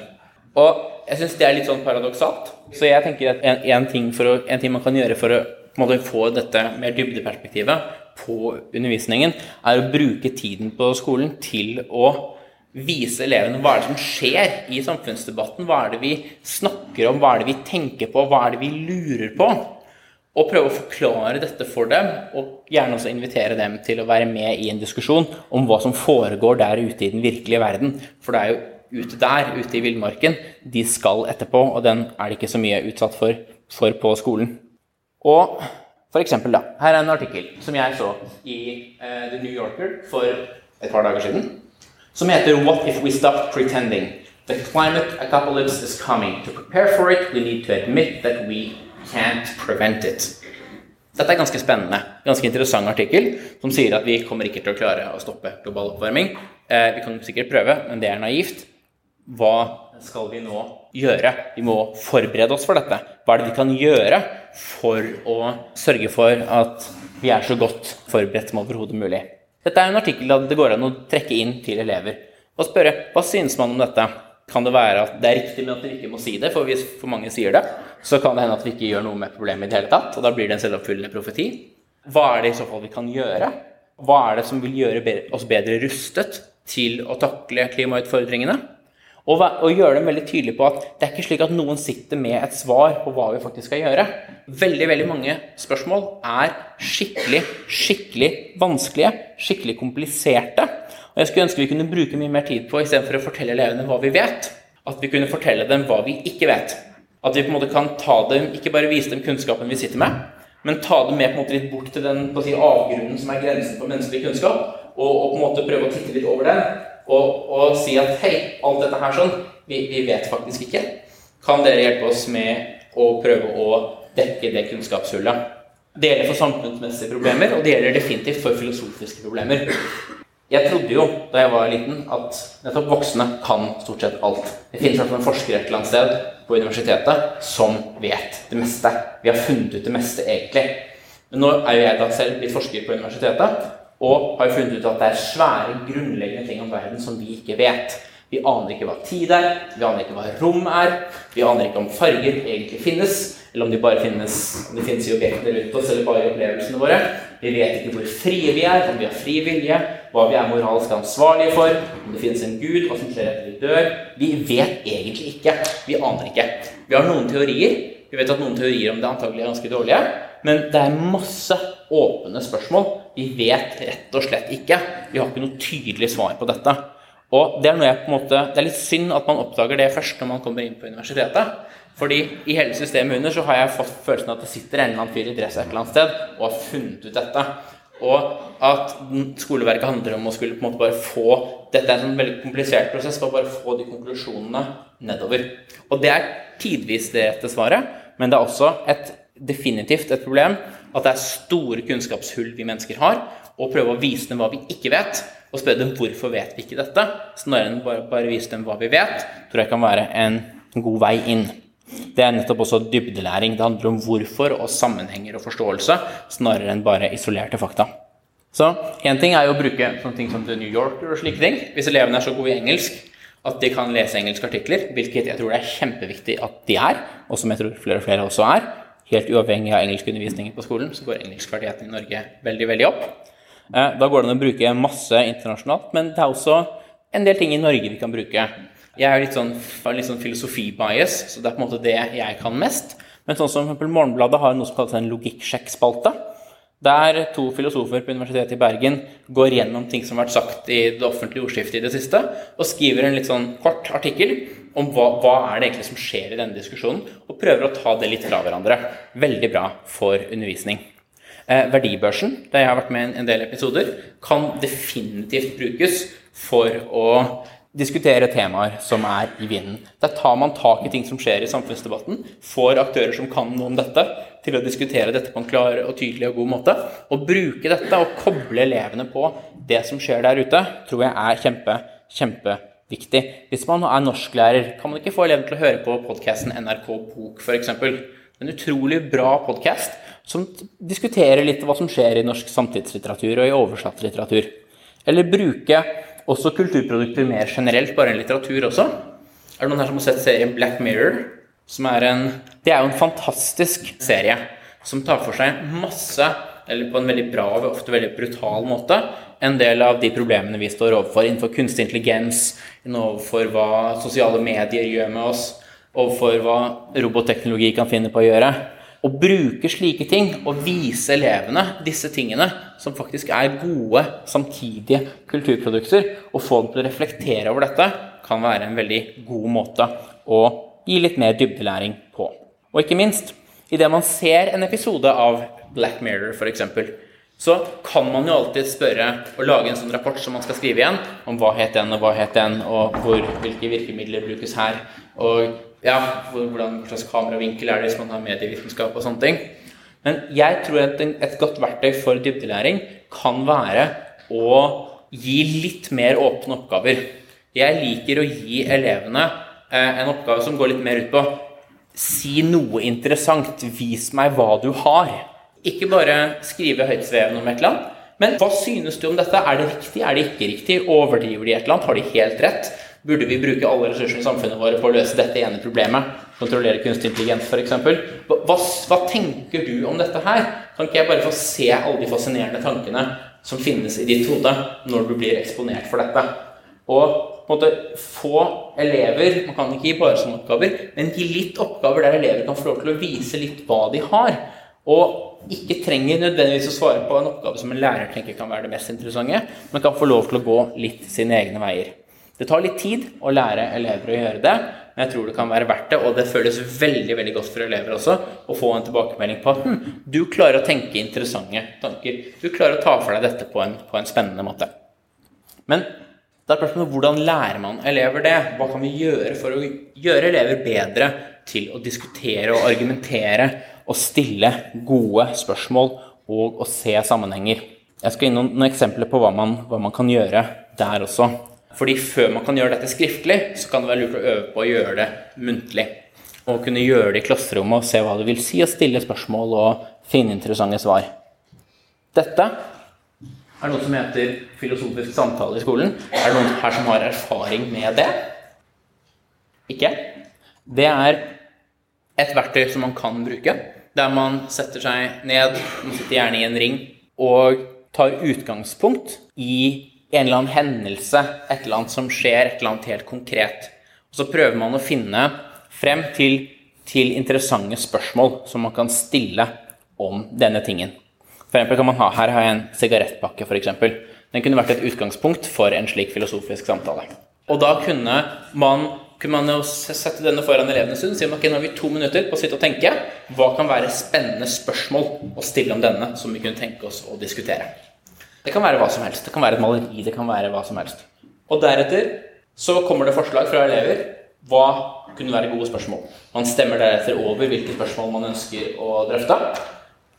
Og jeg syns det er litt sånn paradoksalt. Så jeg tenker at en, en, ting, å, en ting, man kan gjøre for å måte, få dette mer dybdeperspektivet på undervisningen, er å bruke tiden på skolen til å vise elevene hva er det som skjer i samfunnsdebatten. Hva er det vi snakker om, hva er det vi tenker på, hva er det vi lurer på? Og prøve å forklare dette for dem, og gjerne også invitere dem til å være med i en diskusjon om hva som foregår der ute i den virkelige verden. For det er jo ute der, ute i villmarken, de skal etterpå, og den er det ikke så mye utsatt for, for på skolen. Og for eksempel, da, her er en artikkel som jeg så i uh, The New Yorker for et par dager siden, som heter 'What if we stop pretending'? The climate apocalypse is coming. To prepare for it, we need to admit that we can't prevent it. Dette er ganske spennende, ganske interessant artikkel som sier at vi kommer ikke til å klare å stoppe global oppvarming. Eh, vi kan sikkert prøve, men det er naivt hva skal vi nå gjøre? Vi må forberede oss for dette. Hva er det vi kan gjøre for å sørge for at vi er så godt forberedt som overhodet mulig? Dette er en artikkel der det går an å trekke inn til elever og spørre hva synes man om dette. Kan det være at det er riktig, men at dere ikke må si det? For hvis for mange sier det, så kan det hende at vi ikke gjør noe med problemet i det hele tatt. Og da blir det en selvoppfyllende profeti. Hva er det i så fall vi kan gjøre? Hva er det som vil gjøre oss bedre rustet til å takle klimautfordringene? Og, og, gjøre dem veldig tydelig på at det er ikke slik at noen sitter med et svar på hva vi faktisk skal gjøre. Veldig veldig mange spørsmål er skikkelig, skikkelig vanskelige, skikkelig kompliserte. Og Jeg skulle ønske vi kunne bruke mye mer tid på istedenfor å fortelle elevene hva vi vet, at vi kunne fortelle dem hva vi ikke vet. At vi på en måte kan ta dem, ikke bare vise dem kunnskapen vi sitter med, men ta dem med på en måte litt bort til den si, avgrunnen som er grensen for menneskelig kunnskap, og, og på en måte prøve å titte litt over den og, og si at hei, alt dette her sånn, vi, vi, vet faktisk ikke. Kan dere hjelpe oss med å prøve å dekke det kunnskapshullet? Det gjelder for samfunnsmessige problemer, og det gjelder definitivt for filosofiske problemer. Jeg trodde jo da jeg var liten, at nettopp voksne kan stort sett alt. Det finnes i en forsker et eller annet sted på universitetet som vet det meste. Vi har funnet ut det meste, egentlig. Men nå er jo jeg da selv blitt forsker på universitetet, og har funnet ut at det er svære, grunnleggende ting om verden som vi ikke vet. Vi aner ikke hva tid er, vi aner ikke hva rom er, vi aner ikke om farger egentlig finnes, eller om de bare finnes om det finnes i objektene rundt oss, eller bare i opplevelsene våre. Vi vet ikke hvor frie vi er, om vi har fri vilje, hva vi er moralsk ansvarlige for, om det finnes en gud, hva som skjer etter vi dør. Vi vet egentlig ikke. Vi aner ikke. Vi har noen teorier. Vi vet at noen teorier om det antagelig er ganske dårlige, men det er masse åpne spørsmål vi vet rett og slett ikke. Vi har ikke noe tydelig svar på dette. Og det er, måte, det er litt synd at man oppdager det først når man kommer inn på universitetet. Fordi i hele systemet under så har jeg fått følelsen av at det sitter en eller annen fyr i dress et eller annet sted og har funnet ut dette. Og at skoleverket handler om å skulle på en måte bare få Dette er en sånn veldig komplisert prosess for å bare få de konklusjonene nedover. Og det er tidvis det rette svaret, men det er også et, definitivt et problem at det er store kunnskapshull vi mennesker har, og prøve å vise dem hva vi ikke vet, og spørre dem hvorfor vet vi ikke dette, snarere enn bare, bare vise dem hva vi vet, tror jeg kan være en god vei inn. Det er nettopp også dybdelæring. Det handler om hvorfor og sammenhenger og forståelse, snarere enn bare isolerte fakta. Så én ting er jo å bruke sånne ting som The New Yorker og slike ting. Hvis elevene er så gode i engelsk at de kan lese engelske artikler, hvilket jeg tror det er kjempeviktig at de er, og som jeg tror flere og flere også er, helt uavhengig av engelskundervisningen på skolen, så går engelskferdigheten i Norge veldig veldig opp. Eh, da går det an å bruke masse internasjonalt, men det er også en del ting i Norge vi kan bruke. Jeg er litt sånn, sånn filosofi-bias, så det er på en måte det jeg kan mest. Men sånn som eksempel Morgenbladet har noe som kalles en logikksjekkspalte. Der to filosofer på Universitetet i Bergen går gjennom ting som har vært sagt i det offentlige ordskiftet i det siste, og skriver en litt sånn kort artikkel om hva, hva er det egentlig som skjer i denne diskusjonen, og prøver å ta det litt fra hverandre. Veldig bra for undervisning. Eh, verdibørsen, der jeg har vært med i en del episoder, kan definitivt brukes for å diskutere temaer som er i vinden. Der tar man tak i ting som skjer i samfunnsdebatten, får aktører som kan noe om dette, til å diskutere dette på en klar og tydelig og god måte. Og bruke dette og koble elevene på det som skjer der ute, tror jeg er kjempe, kjempeviktig. Hvis man er norsklærer, kan man ikke få elevene til å høre på podkasten NRK Bok, f.eks. En utrolig bra podkast som diskuterer litt hva som skjer i norsk samtidslitteratur og i oversatt litteratur. Eller bruke også kulturprodukter mer generelt, bare enn litteratur også. Er det noen her som har sett serien Black Mirror? Som er en, det er jo en fantastisk serie som tar for seg masse, eller på en veldig bra og ofte veldig brutal måte, en del av de problemene vi står overfor innenfor kunstig intelligens, overfor hva sosiale medier gjør med oss, overfor hva robotteknologi kan finne på å gjøre. Å bruke slike ting og vise elevene disse tingene, som faktisk er gode, samtidige kulturprodukter, og få dem til å reflektere over dette, kan være en veldig god måte å gi litt mer dybdelæring på. Og ikke minst, idet man ser en episode av Black Mirror f.eks., så kan man jo alltid spørre og lage en sånn rapport som man skal skrive igjen, om hva het den, og hva het den, og hvor, hvilke virkemidler brukes her. Og ja, hvordan, hva slags kameravinkel er det hvis man har medievitenskap og sånne ting. Men jeg tror at et godt verktøy for dybdelæring kan være å gi litt mer åpne oppgaver. Jeg liker å gi elevene eh, en oppgave som går litt mer ut på Si noe interessant. Vis meg hva du har. Ikke bare skrive høytsvevende om et eller annet. Men hva synes du om dette? Er det riktig? Er det ikke riktig? Overdriver de et eller annet? Har de helt rett? Burde vi bruke alle ressursene i samfunnet våre på å løse dette ene problemet? Kontrollere kunstig intelligens, f.eks. Hva, hva tenker du om dette her? Kan ikke jeg bare få se alle de fascinerende tankene som finnes i ditt hode når du blir eksponert for dette? Og på en måte få elever Man kan ikke gi bare sånne oppgaver, men gi litt oppgaver der elever kan få lov til å vise litt hva de har. Og ikke trenger nødvendigvis å svare på en oppgave som en lærer tenker kan være det mest interessante, men kan få lov til å gå litt sine egne veier. Det tar litt tid å lære elever å gjøre det, men jeg tror det kan være verdt det. Og det føles veldig veldig godt for elever også å få en tilbakemelding på at hm, du klarer å tenke interessante tanker. Du klarer å ta for deg dette på en, på en spennende måte. Men det er spørsmålet hvordan lærer man elever det? Hva kan vi gjøre for å gjøre elever bedre til å diskutere og argumentere og stille gode spørsmål og å se sammenhenger? Jeg skal noen, noen eksempler på hva man, hva man kan gjøre der også. Fordi før man kan gjøre dette skriftlig, så kan det være lurt å øve på å gjøre det muntlig. Og kunne gjøre det i klasserommet og se hva det vil si å stille spørsmål og finne interessante svar. Dette er noe som heter filosofisk samtale i skolen. Er det noen her som har erfaring med det? Ikke? Det er et verktøy som man kan bruke, der man setter seg ned, man sitter gjerne i en ring, og tar utgangspunkt i en eller annen hendelse, et eller annet som skjer, et eller annet helt konkret. Og så prøver man å finne frem til, til interessante spørsmål som man kan stille om denne tingen. For eksempel kan man ha, Her har jeg en sigarettpakke, f.eks. Den kunne vært et utgangspunkt for en slik filosofisk samtale. Og da kunne man, kunne man sette denne foran elevene sin og si ok, nå har vi to minutter på å sitte og tenke. Hva kan være spennende spørsmål å stille om denne som vi kunne tenke oss å diskutere? Det kan være hva som helst. Det kan være et maleri. Det kan være hva som helst. Og deretter så kommer det forslag fra elever. Hva kunne være gode spørsmål? Man stemmer deretter over hvilke spørsmål man ønsker å drøfte.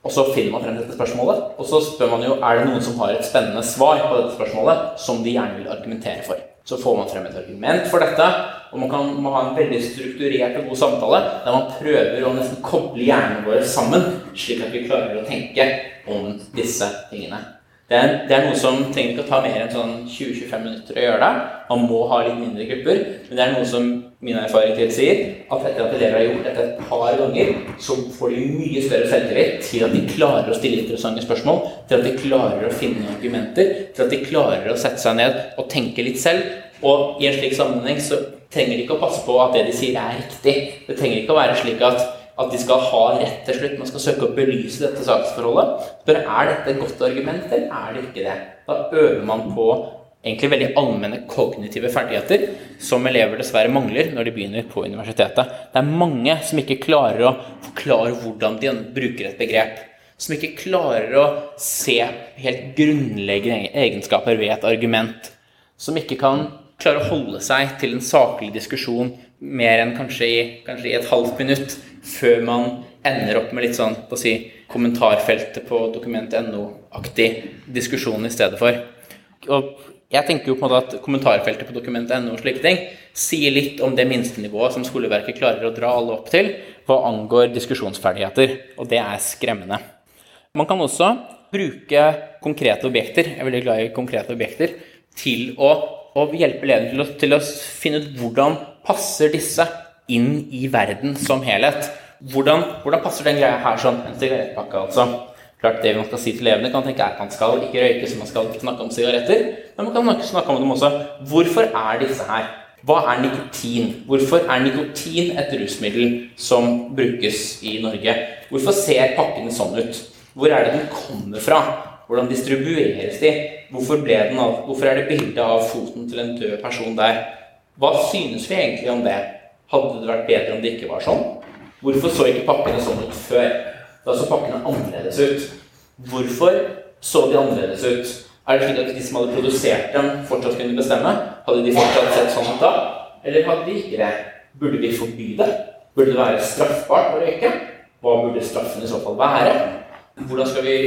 Og så finner man frem dette spørsmålet. Og så spør man jo er det noen som har et spennende svar på dette spørsmålet som de gjerne vil argumentere for. Så får man frem et argument for dette, og man kan man ha en veldig strukturert og god samtale der man prøver å nesten koble hjernene våre sammen, slik at vi klarer å tenke om disse tingene. Det er, det er, noe som trenger ikke å ta mer enn sånn 20-25 minutter å gjøre det. Man må ha litt mindre grupper. Men det er noe som min erfaring tilsier at etter at elever har gjort dette et par ganger, så får de mye større selvtillit til at de klarer å stille interessante spørsmål, til at de klarer å finne argumenter, til at de klarer å sette seg ned og tenke litt selv. Og i en slik sammenheng så trenger de ikke å passe på at det de sier, er riktig. Det trenger ikke å være slik at, at de skal ha rett til slutt. Man skal søke å belyse dette saksforholdet. Spør er dette et godt argument, eller er det ikke det. Da øver man på egentlig veldig allmenne kognitive ferdigheter som elever dessverre mangler når de begynner på universitetet. Det er mange som ikke klarer å forklare hvordan de bruker et begrep. Som ikke klarer å se helt grunnleggende egenskaper ved et argument. Som ikke kan klare å holde seg til en saklig diskusjon mer enn kanskje i, kanskje i et halvt minutt før man ender opp med litt sånn på å si, kommentarfeltet på dokument.no-aktig diskusjon i stedet for. Og jeg tenker jo på en måte at kommentarfeltet på dokument.no og slike ting sier litt om det minstenivået som skoleverket klarer å dra alle opp til hva angår diskusjonsferdigheter, og det er skremmende. Man kan også bruke konkrete objekter, jeg er veldig glad i konkrete objekter, til å, å hjelpe elevene til, til, å finne ut hvordan passer disse inn i verden som helhet. Hvordan, hvordan passer den greia her sånn? En sigarettpakke, altså klart Det man skal si til elevene, kan tenke er at man skal ikke røyke, så man skal ikke snakke om sigaretter. Men man kan snakke om dem også. Hvorfor er disse her? Hva er nikotin? Hvorfor er nikotin et rusmiddel som brukes i Norge? Hvorfor ser pakkene sånn ut? Hvor er det den kommer fra? Hvordan distribueres de? Hvorfor, av, hvorfor er det bilde av foten til en død person der? Hva synes vi egentlig om det? Hadde det vært bedre om det ikke var sånn? Hvorfor så ikke pakkene sånn ut før? Da så pakkene annerledes ut. Hvorfor så de annerledes ut? Er det slik at de som hadde produsert dem, fortsatt kunne bestemme? Hadde de fortsatt sett sånn ut da? Eller hadde de ikke det? Burde vi forby det? Burde det være straffbart å røyke? Hva burde straffen i så fall være? Hvordan skal vi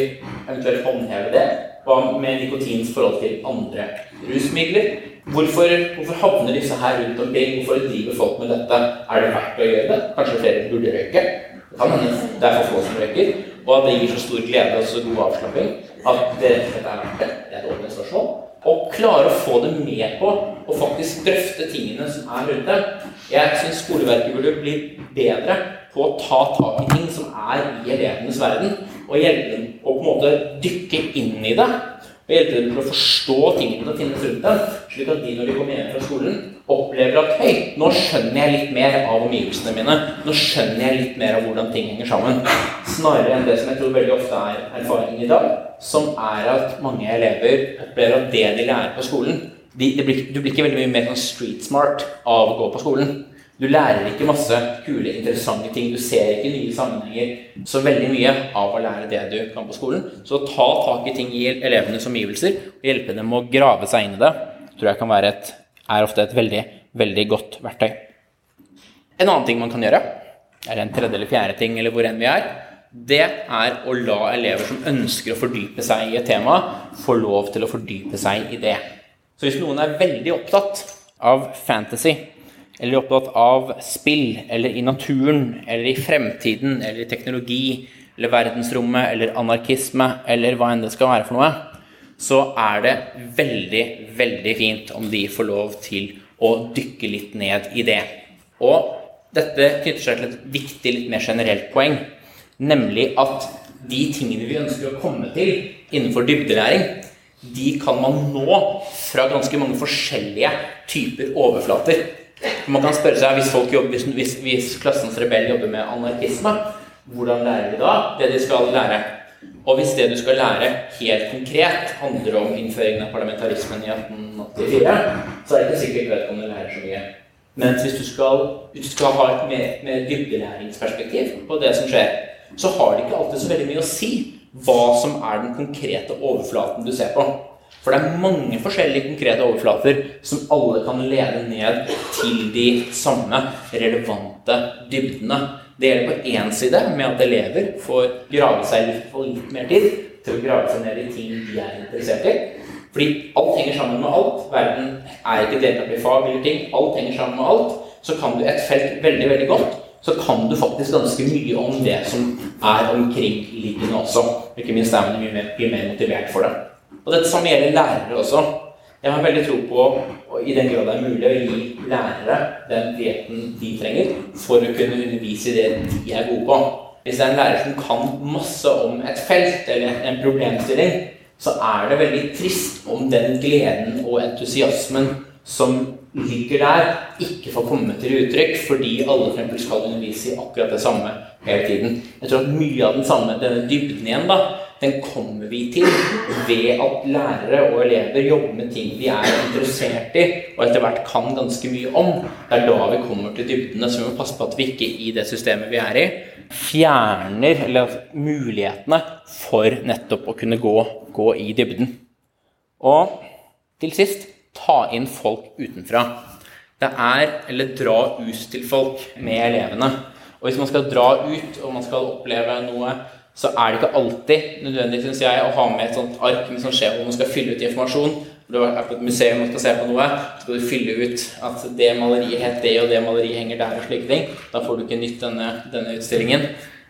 eventuelt håndheve det? Hva med nikotins forhold til andre rusmidler? Hvorfor, hvorfor havner disse her rundt omkring? Hvorfor driver folk med dette? Er det verdt å gjøre det? Kanskje flere burde røyke? det er for få som røyker, og at det gir så stor glede og så god avslapping at det rett og slett er verdt det. Det er et åpent spørsmål. Og klare å få det med på å faktisk drøfte tingene som er rundt det. Jeg syns skoleverket burde bli bedre på å ta tak i ting som er i elevenes verden, og hjelpe å på en måte dykke inn i det og hjelpe dem til å forstå tingene som finnes rundt dem, slik at de når de kommer hjem fra skolen, opplever at hei, nå skjønner jeg litt mer av omgivelsene mine. Nå skjønner jeg litt mer av hvordan ting henger sammen. Snarere enn det som jeg tror veldig ofte er erfaringen i dag, som er at mange elever opplever at det de lærer på skolen de, de blir, Du blir ikke veldig mye mer sånn street smart av å gå på skolen. Du lærer ikke masse kule, interessante ting. Du ser ikke nye sammenhenger. Så veldig mye av å lære det du kan på skolen. Så ta tak i ting i elevenes omgivelser og hjelpe dem å grave seg inn i det, tror jeg kan være et, er ofte et veldig, veldig godt verktøy. En annen ting man kan gjøre, er en tredje eller fjerde ting, eller hvor enn vi er, det er å la elever som ønsker å fordype seg i et tema, få lov til å fordype seg i det. Så hvis noen er veldig opptatt av fantasy, eller opptatt av spill, eller i naturen, eller i fremtiden, eller i teknologi, eller verdensrommet, eller anarkisme, eller hva enn det skal være for noe, så er det veldig, veldig fint om de får lov til å dykke litt ned i det. Og dette knytter seg til et viktig, litt mer generelt poeng, nemlig at de tingene vi ønsker å komme til innenfor dybdelæring, de kan man nå fra ganske mange forskjellige typer overflater. Man kan spørre seg hvis, jobber, hvis, hvis klassens rebell jobber med anarkisme, hvordan lærer de da det de skal lære? Og hvis det du skal lære helt konkret, handler om innføringen av parlamentarismen i 1884, så er det ikke sikkert vedkommende lærer så mye. Mens hvis du skal, hvis du skal ha et mer, mer dybdelæringsperspektiv på det som skjer, så har det ikke alltid så veldig mye å si hva som er den konkrete overflaten du ser på. For det er mange forskjellige konkrete overflater som alle kan lede ned til de samme relevante dybdene. Det gjelder på én side med at elever får grave seg litt, mer tid til å grave seg ned i ting de er interessert i. Fordi alt henger sammen med alt. Verden er ikke delt opp i fag eller ting. Alt henger sammen med alt. Så kan du et felt veldig, veldig godt, så kan du faktisk ganske mye om det som er omkringliggende også. Ikke minst er man mye mer, mye mer motivert for det. Og dette samme gjelder lærere også. Jeg har veldig tro på, i den grad det er mulig, å gi lærere den friheten de trenger for å kunne undervise i det de er gode på. Hvis det er en lærer som kan masse om et felt eller en problemstilling, så er det veldig trist om den gleden og entusiasmen som ligger der, ikke får komme til uttrykk fordi alle for skal undervise i akkurat det samme hele tiden. Jeg tror at mye av den samme, denne dybden igjen, da, den kommer vi til ved at lærere og elever jobber med ting de er interessert i, og etter hvert kan ganske mye om. Det er da vi kommer til dybdene, så vi må passe på at vi ikke i det systemet vi er i, fjerner eller mulighetene for nettopp å kunne gå, gå i dybden. Og til sist ta inn folk utenfra. Det er eller dra ut til folk med elevene. Og hvis man skal dra ut og man skal oppleve noe, så er det ikke alltid nødvendig synes jeg, å ha med et sånt ark med sånn skjema hvor man skal fylle ut informasjon. Når du er på et museum og skal se på noe, så skal du fylle ut at det maleriet het det, og det maleriet henger der, og slike ting. Da får du ikke nytt denne, denne utstillingen.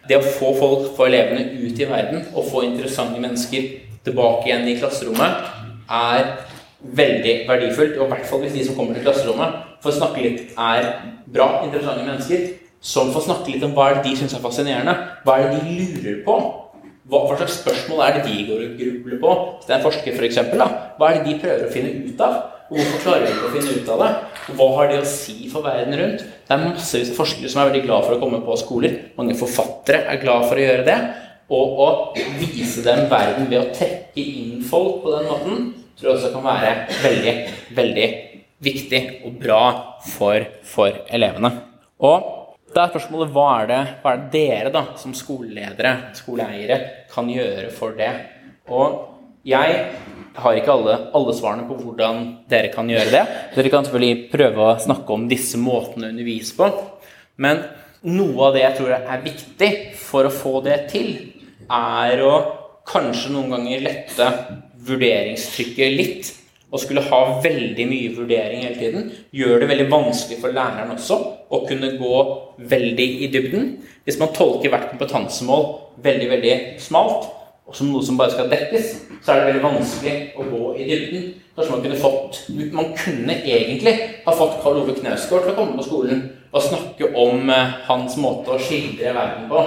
Det å få folk, få elevene ut i verden og få interessante mennesker tilbake igjen i klasserommet, er veldig verdifullt. Og i hvert fall hvis de som kommer til klasserommet, får snakke litt, er bra, interessante mennesker som får snakke litt om hva er det de syns er fascinerende. Hva er det de lurer på? Hva, hva, slags spørsmål er det de går og grubler på? Hvis det er en forsker, for eksempel, da, hva er det de prøver å finne ut av? Hvorfor klarer de ikke å finne ut av det? Hva har de å si for verden rundt? Det er massevis av forskere som er veldig glad for å komme på skoler. Mange forfattere er glad for å gjøre det. Og å vise dem verden ved å trekke inn folk på den måten, tror jeg også kan være veldig, veldig viktig og bra for, for elevene. Og da er spørsmålet hva er det, hva er det dere da, som skoleledere, skoleeiere, kan gjøre for det? Og jeg har ikke alle, alle, svarene på hvordan dere kan gjøre det. Dere kan selvfølgelig prøve å snakke om disse måtene å undervise på. Men noe av det jeg tror er viktig for å få det til, er å kanskje noen ganger lette vurderingstrykket litt og skulle ha veldig mye vurdering hele tiden, gjør det veldig vanskelig for læreren også å kunne gå veldig i dybden. Hvis man tolker hvert kompetansemål veldig veldig smalt, og som noe som bare skal dekkes, så er det veldig vanskelig å gå i dybden. Kanskje man kunne fått Man kunne egentlig ha fått Karl Ove Knausgård til å komme på skolen og snakke om eh, hans måte å skildre verden på.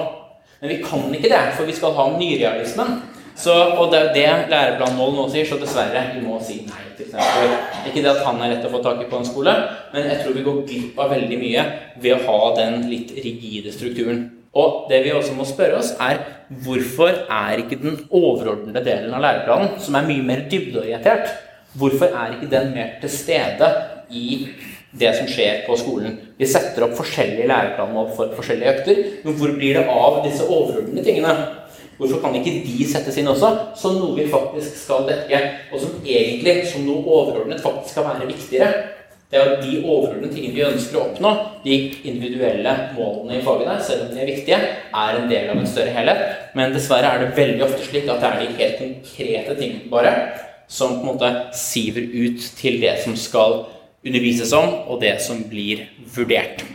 Men vi kan ikke det, for vi skal ha nyrealismen. Så, og det er jo det læreplanmålet nå sier, så dessverre, vi må si nei. Eksempel. Ikke det at han er lett å få tak i på en skole, men jeg tror vi går glipp av veldig mye ved å ha den litt rigide strukturen. Og det vi også må spørre oss, er hvorfor er ikke den overordnede delen av læreplanen, som er mye mer dybdeorientert, hvorfor er ikke den mer til stede i det som skjer på skolen? Vi setter opp forskjellige læreplaner for forskjellige økter, men hvor blir det av disse overordnede tingene? Hvorfor kan ikke de settes inn også, som noe vi faktisk skal dekke, og som egentlig, som noe overordnet, faktisk skal være viktigere? Det er at de overordnede tingene vi ønsker å oppnå, de individuelle målene i fagene, selv om de er viktige, er en del av en større helhet. Men dessverre er det veldig ofte slik at det er de helt konkrete tingene bare som på en måte siver ut til det som skal undervises om, og det som blir vurdert.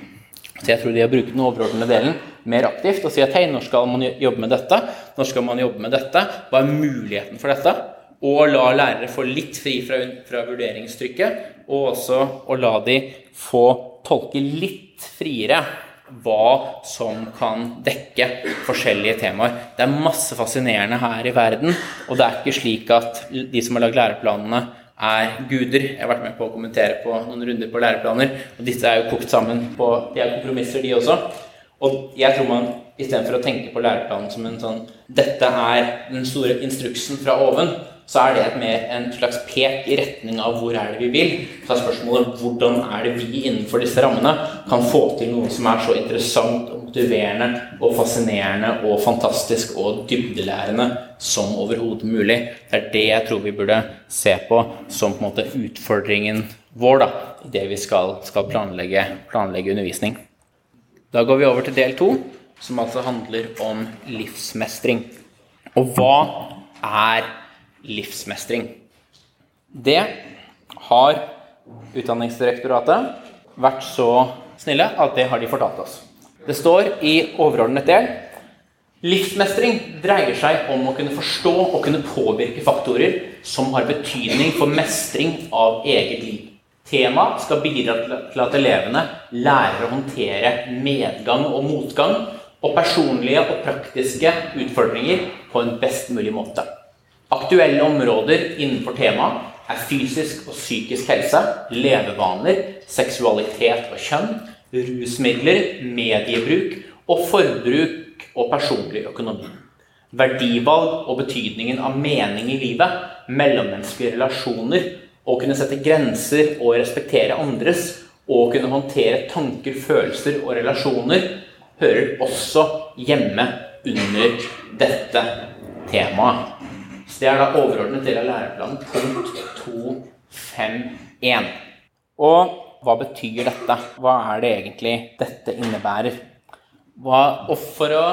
Så jeg tror det å bruke den overordnede delen mer aktivt og si at hei, når skal man jobbe med dette? Når skal man jobbe med dette? Hva er muligheten for dette? Og la lærere få litt fri fra, fra vurderingstrykket, og også å la de få tolke litt friere hva som kan dekke forskjellige temaer. Det er masse fascinerende her i verden, og det er ikke slik at de som har lagd læreplanene, er guder. Jeg har vært med på å kommentere på noen runder på læreplaner, og disse er jo kokt sammen på De er kompromisser, de også. Og jeg tror man istedenfor å tenke på læreplanen som en sånn Dette er den store instruksen fra oven, så er det et mer en slags pek i retning av hvor er det vi vil. Så er spørsmålet hvordan er det vi innenfor disse rammene kan få til noe som er så interessant og motiverende og fascinerende og fantastisk og dybdelærende som overhodet mulig. Det er det jeg tror vi burde se på som på en måte utfordringen vår da, i det vi skal, skal planlegge, planlegge undervisning. Da går vi over til del to, som altså handler om livsmestring. Og hva er livsmestring? Det har Utdanningsdirektoratet vært så snille at det har de fortalt oss. Det står i overordnet del Livsmestring dreier seg om å kunne forstå og kunne påvirke faktorer som har betydning for mestring av eget liv. Temaet skal bidra til at elevene lærer å håndtere medgang og motgang og personlige og praktiske utfordringer på en best mulig måte. Aktuelle områder innenfor temaet er fysisk og psykisk helse, levevaner, seksualitet og kjønn, rusmidler, mediebruk og forbruk og personlig økonomi. Verdivalg og betydningen av mening i livet, mellommenneskelige relasjoner, å kunne sette grenser og respektere andres, og kunne håndtere tanker, følelser og relasjoner, hører også hjemme under dette temaet. Så Det er da overordnet del av læreplanen, punkt 2.5.1. Og hva betyr dette? Hva er det egentlig dette innebærer? Hva, og for å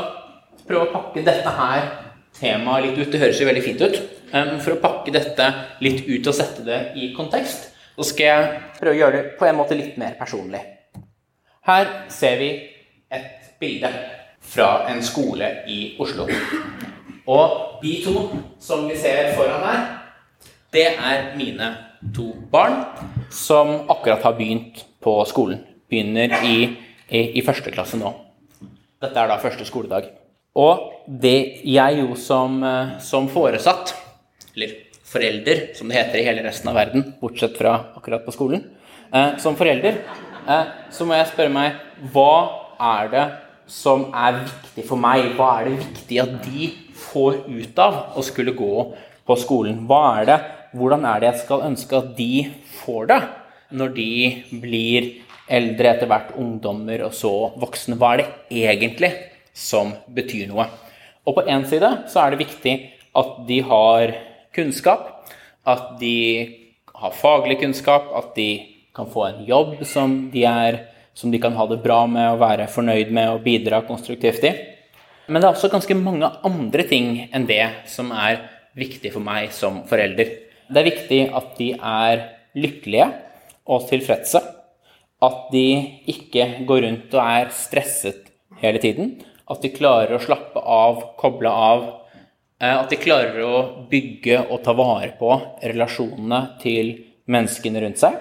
prøve å pakke dette her temaet litt ut Det høres jo veldig fint ut. Um, for å pakke dette litt ut og sette det i kontekst, så skal jeg prøve å gjøre det på en måte litt mer personlig. Her ser vi et bilde fra en skole i Oslo. Og de to som vi ser foran her, det er mine to barn som akkurat har begynt på skolen. Begynner i, i, i første klasse nå. Dette er da første skoledag. Og det jeg jo som, eh, som foresatt, eller forelder, som det heter i hele resten av verden, bortsett fra akkurat på skolen, eh, som forelder, eh, så må jeg spørre meg hva er det som er viktig for meg? Hva er det viktig at de får ut av å skulle gå på skolen? Hva er det, hvordan er det jeg skal ønske at de får det når de blir eldre, etter hvert ungdommer og så voksne? Hva er det egentlig som betyr noe? Og på én side så er det viktig at de har kunnskap, at de har faglig kunnskap, at de kan få en jobb som de, er, som de kan ha det bra med og være fornøyd med og bidra konstruktivt i. Men det er også ganske mange andre ting enn det som er viktig for meg som forelder. Det er viktig at de er lykkelige og tilfredse. At de ikke går rundt og er stresset hele tiden. At de klarer å slappe av, koble av. At de klarer å bygge og ta vare på relasjonene til menneskene rundt seg.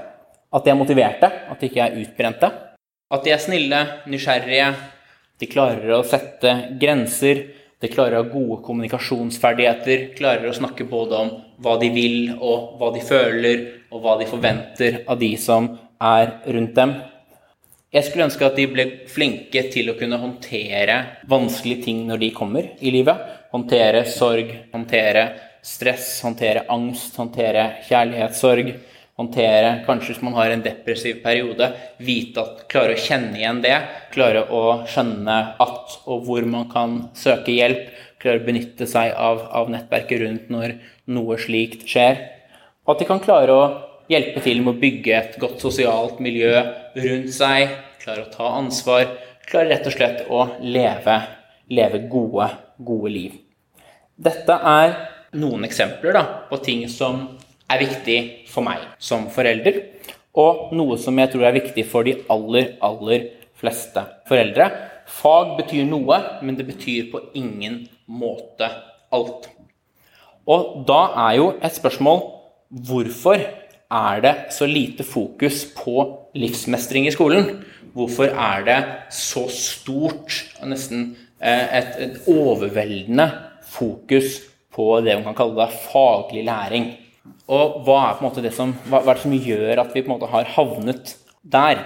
At de er motiverte, at de ikke er utbrente. At de er snille, nysgjerrige, de klarer å sette grenser. De klarer å ha gode kommunikasjonsferdigheter. Klarer å snakke både om hva de vil, og hva de føler, og hva de forventer av de som er rundt dem. Jeg skulle ønske at de ble flinke til å kunne håndtere vanskelige ting når de kommer i livet. Håndtere sorg, håndtere stress, håndtere angst, håndtere kjærlighetssorg håndtere. Kanskje hvis man har en depressiv periode, vite at klare å kjenne igjen det. Klare å skjønne at og hvor man kan søke hjelp. Klare å benytte seg av, av nettverket rundt når noe slikt skjer. Og at de kan klare å hjelpe til med å bygge et godt sosialt miljø rundt seg. Klare å ta ansvar. Klare rett og slett å leve, leve gode, gode liv. Dette er noen eksempler da, på ting som er viktig for meg som forelder, og noe som jeg tror er viktig for de aller, aller fleste foreldre. Fag betyr noe, men det betyr på ingen måte alt. Og da er jo et spørsmål hvorfor er det så lite fokus på livsmestring i skolen? Hvorfor er det så stort, nesten eh, et, et overveldende fokus på det man kan kalle da faglig læring? Og hva er, på en måte det som, hva, hva er det som gjør at vi på en måte har havnet der?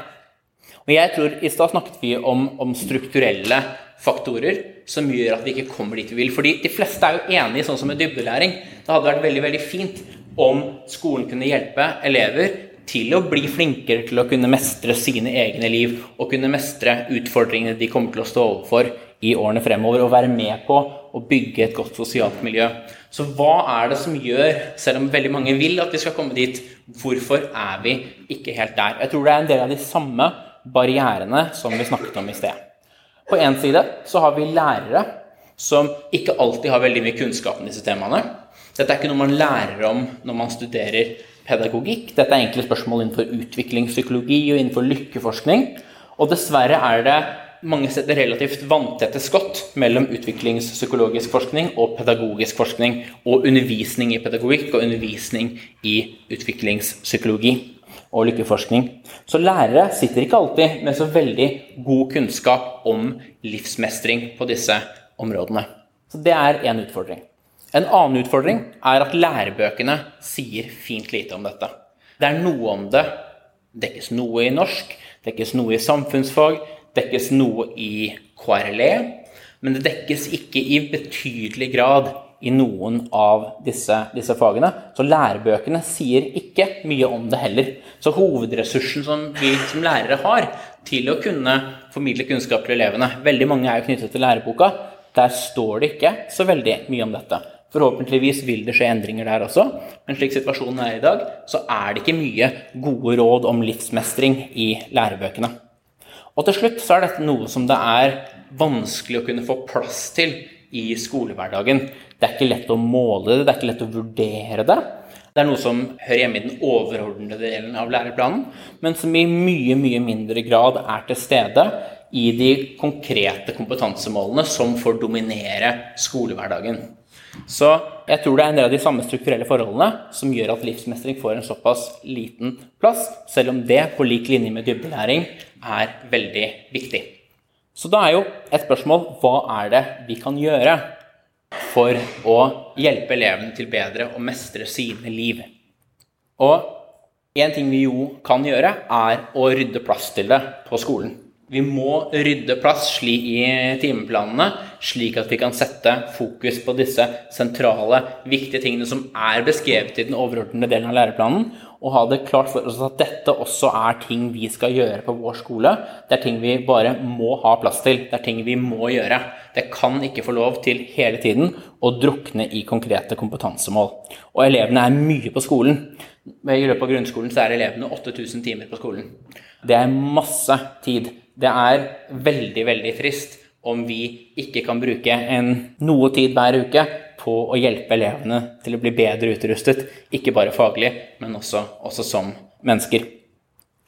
Og jeg tror, I stad snakket vi om, om, strukturelle faktorer som gjør at vi ikke kommer dit vi vil. Fordi de fleste er jo enige, sånn som med dybdelæring. Det hadde vært veldig veldig fint om skolen kunne hjelpe elever til å bli flinkere til å kunne mestre sine egne liv og kunne mestre utfordringene de kommer til å stå overfor i årene fremover, og være med på å bygge et godt sosialt miljø. Så hva er det som gjør, selv om veldig mange vil at vi skal komme dit, hvorfor er vi ikke helt der? Jeg tror det er en del av de samme barrierene som vi snakket om i sted. På én side så har vi lærere som ikke alltid har veldig mye kunnskap om disse temaene. Dette er ikke noe man lærer om når man studerer pedagogikk. Dette er egentlig spørsmål innenfor utviklingspsykologi og innenfor lykkeforskning. Og dessverre er det mange steder relativt vanntette skott mellom utviklingspsykologisk forskning og pedagogisk forskning, og undervisning i pedagogikk og undervisning i utviklingspsykologi og lykkeforskning. Så lærere sitter ikke alltid med så veldig god kunnskap om livsmestring på disse områdene. Så det er én utfordring. En annen utfordring er at lærebøkene sier fint lite om dette. Det er noe om det. Dekkes noe i norsk, dekkes noe i samfunnsfag, dekkes noe i KRLE, men det dekkes ikke i betydelig grad i noen av disse, disse, fagene. Så lærebøkene sier ikke mye om det heller. Så hovedressursen som vi som lærere har til å kunne formidle kunnskap til elevene Veldig mange er jo knyttet til læreboka. Der står det ikke så veldig mye om dette. Forhåpentligvis vil det skje endringer der også, men slik situasjonen er i dag, så er det ikke mye gode råd om livsmestring i lærebøkene. Og til slutt så er dette noe som det er vanskelig å kunne få plass til i skolehverdagen. Det er ikke lett å måle det, det er ikke lett å vurdere det. Det er noe som hører hjemme i den overordnede delen av læreplanen, men som i mye, mye mindre grad er til stede i de konkrete kompetansemålene som får dominere skolehverdagen. Så jeg tror det er en del av de samme strukturelle forholdene som gjør at livsmestring får en såpass liten plass, selv om det, på lik linje med dybdelæring, er veldig viktig. Så da er jo et spørsmål hva er det vi kan gjøre for å hjelpe elevene til bedre å mestre sine liv? Og en ting vi jo kan gjøre, er å rydde plass til det på skolen. Vi må rydde plass i timeplanene, slik at vi kan sette fokus på disse sentrale, viktige tingene som er beskrevet i den overordnede delen av læreplanen, og ha det klart for oss at dette også er ting vi skal gjøre på vår skole. Det er ting vi bare må ha plass til. Det er ting vi må gjøre. Det kan ikke få lov til hele tiden å drukne i konkrete kompetansemål. Og elevene er mye på skolen. I løpet av grunnskolen så er elevene 8000 timer på skolen. Det er masse tid. Det er veldig, veldig trist om vi ikke kan bruke en, noe tid hver uke på å hjelpe elevene til å bli bedre utrustet, ikke bare faglig, men også, også som mennesker.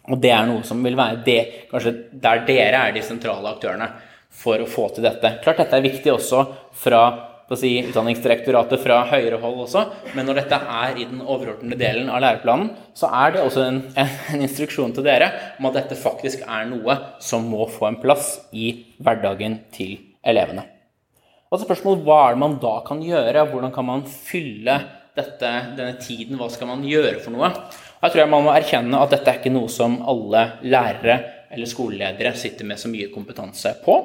Og det er noe som vil være det, kanskje der dere er de sentrale aktørene for å få til dette. Klart dette er viktig også fra si, Utdanningsdirektoratet fra høyere hold også, men når dette er i den overordnede delen av læreplanen, så er det også en, en, instruksjon til dere om at dette faktisk er noe som må få en plass i hverdagen til elevene. Og så spørsmålet hva er det man da kan gjøre? Hvordan kan man fylle dette, denne tiden? Hva skal man gjøre for noe? Jeg tror jeg man må erkjenne at dette er ikke noe som alle lærere eller skoleledere sitter med så mye kompetanse på.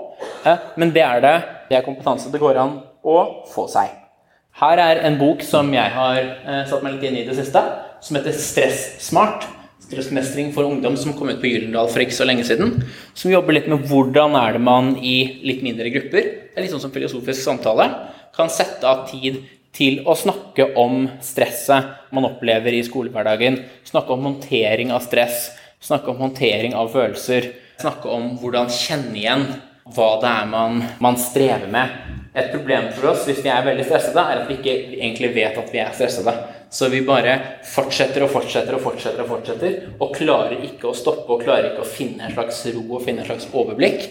Eh, men det er det. Det er kompetanse det går an å få seg. Her er en bok som jeg har eh, satt meg litt inn i det siste, som heter 'Stressmart'. Stressmestring for ungdom som kom ut på Gyllendal for ikke så lenge siden. Som jobber litt med hvordan er det man i litt mindre grupper, det er litt sånn som filosofisk samtale, kan sette av tid til å snakke om stresset man opplever i skolehverdagen. Snakke om håndtering av stress, snakke om håndtering av følelser. Snakke om hvordan kjenne igjen hva det er man, man strever med. Et problem for oss hvis vi er veldig stressede, er at vi ikke egentlig vet at vi er stressede. Så vi bare fortsetter og fortsetter og fortsetter og fortsetter, og klarer ikke å stoppe og klarer ikke å finne en slags ro og finne en slags overblikk.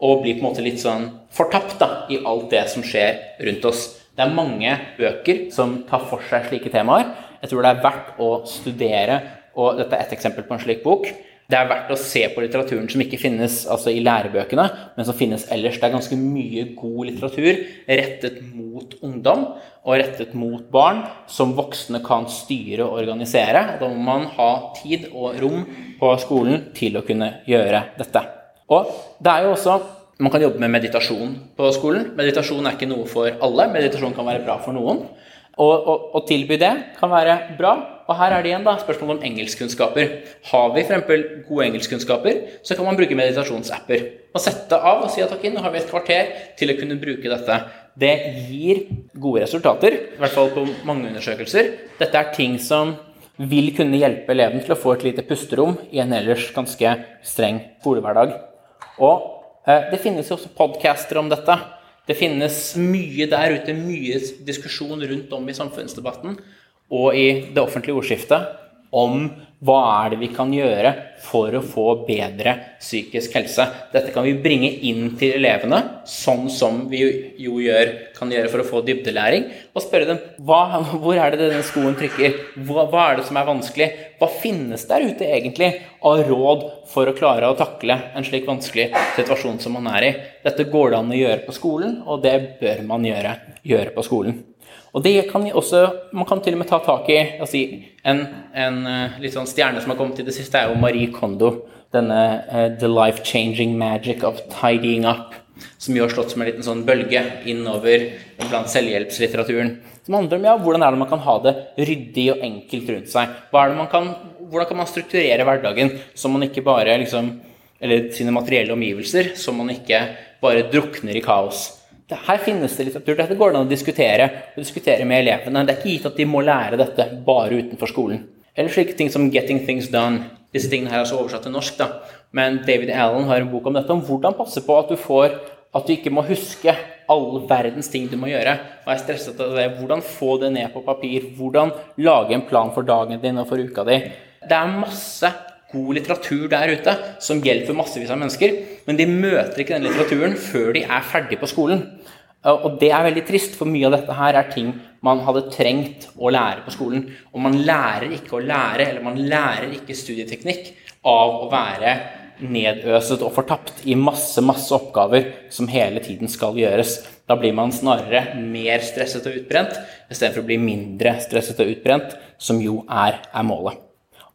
Og blir på en måte litt sånn fortapt da, i alt det som skjer rundt oss. Det er mange bøker som tar for seg slike temaer. Jeg tror det er verdt å studere, og dette er et eksempel på en slik bok. Det er verdt å se på litteraturen som ikke finnes altså i lærebøkene, men som finnes ellers. Det er ganske mye god litteratur rettet mot ungdom og rettet mot barn, som voksne kan styre og organisere. Da må man ha tid og rom på skolen til å kunne gjøre dette. Og det er jo også man kan jobbe med meditasjon på skolen. Meditasjon er ikke noe for alle. Meditasjon kan være bra for noen. Å tilby det kan være bra. Og her er det igjen da, spørsmål om engelskkunnskaper. Har vi f.eks. gode engelskkunnskaper, så kan man bruke meditasjonsapper. Og sette av og si at ok, nå har vi et kvarter til å kunne bruke dette. Det gir gode resultater, i hvert fall på mange undersøkelser. Dette er ting som vil kunne hjelpe eleven til å få et lite pusterom i en ellers ganske streng skolehverdag. Og eh, det finnes jo også podcaster om dette. Det finnes mye der ute, mye diskusjon rundt om i samfunnsdebatten og i det offentlige ordskiftet om hva er det vi kan gjøre for å få bedre psykisk helse. Dette kan vi bringe inn til elevene, sånn som vi jo gjør, kan gjøre for å få dybdelæring, og spørre dem hva, hvor er det denne skoen trykker, hva, hva, er det som er vanskelig, hva finnes der ute egentlig av råd for å klare å takle en slik vanskelig situasjon som man er i. Dette går det an å gjøre på skolen, og det bør man gjøre, gjøre på skolen. Og det kan også, Man kan til og med ta tak i si, en, en eh, litt sånn stjerne som har kommet i det siste, er jo Marie Kondo. Denne uh, The Life-Changing Magic of Tidying Up. Som jo har slått som en liten sånn bølge innover blant selvhjelpslitteraturen. Som handler om ja, hvordan er det man kan ha det ryddig og enkelt rundt seg. Kan, hvordan kan man strukturere hverdagen så man ikke bare liksom, Eller sine materielle omgivelser, så man ikke bare drukner i kaos her finnes det litteratur. Dette går det an å diskutere og diskutere med elevene. Det er ikke gitt at de må lære dette bare utenfor skolen. Eller slike ting som 'Getting Things Done'. Disse tingene her er også oversatt til norsk. da. Men David Allen har en bok om dette, om hvordan passe på at du får at du ikke må huske all verdens ting du må gjøre. Og er stresset av det. Hvordan få det ned på papir. Hvordan lage en plan for dagen din og for uka di. Det er masse god litteratur der ute som hjelper massevis av mennesker, men de møter ikke den litteraturen før de er ferdig på skolen. Og det er veldig trist, for mye av dette her er ting man hadde trengt å lære på skolen. Og man lærer ikke å lære, eller man lærer ikke studieteknikk av å være nedøset og fortapt i masse, masse oppgaver som hele tiden skal gjøres. Da blir man snarere mer stresset og utbrent istedenfor å bli mindre stresset og utbrent, som jo er, er målet.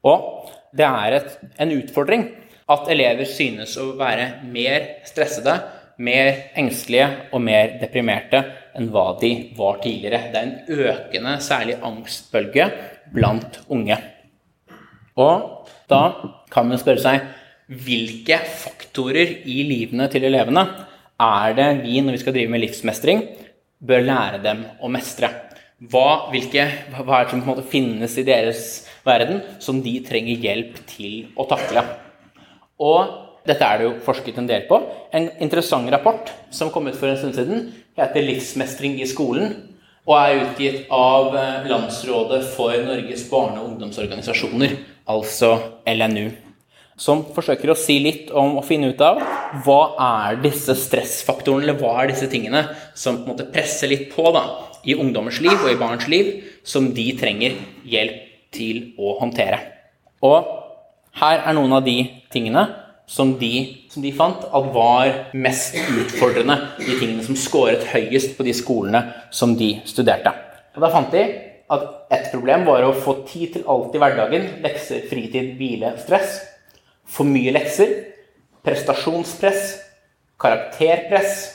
Og det er et, en utfordring at elever synes å være mer stressede, mer engstelige og mer deprimerte enn hva de var tidligere. Det er en økende, særlig angstbølge blant unge. Og da kan man spørre seg hvilke faktorer i livene til elevene er det vi, når vi skal drive med livsmestring, bør lære dem å mestre? Hva, hvilke, hva er det som finnes i deres verden som de trenger hjelp til å takle. Og dette er det jo forsket en del på. En interessant rapport som kom ut for en stund siden, heter 'Livsmestring i skolen' og er utgitt av eh, Landsrådet for Norges barne- og ungdomsorganisasjoner, altså LNU. Som forsøker å si litt om å finne ut av hva er disse stressfaktorene, eller hva er disse tingene som på presser litt på da, i ungdommers liv og i barns liv, som de trenger hjelp til å håndtere. Og her er noen av de tingene som de, som de fant at var mest utfordrende. De tingene som scoret høyest på de skolene som de studerte. Og Da fant de at ett problem var å få tid til alt i hverdagen. Lekser, fritid, hvile, stress. For mye lekser. Prestasjonspress. Karakterpress.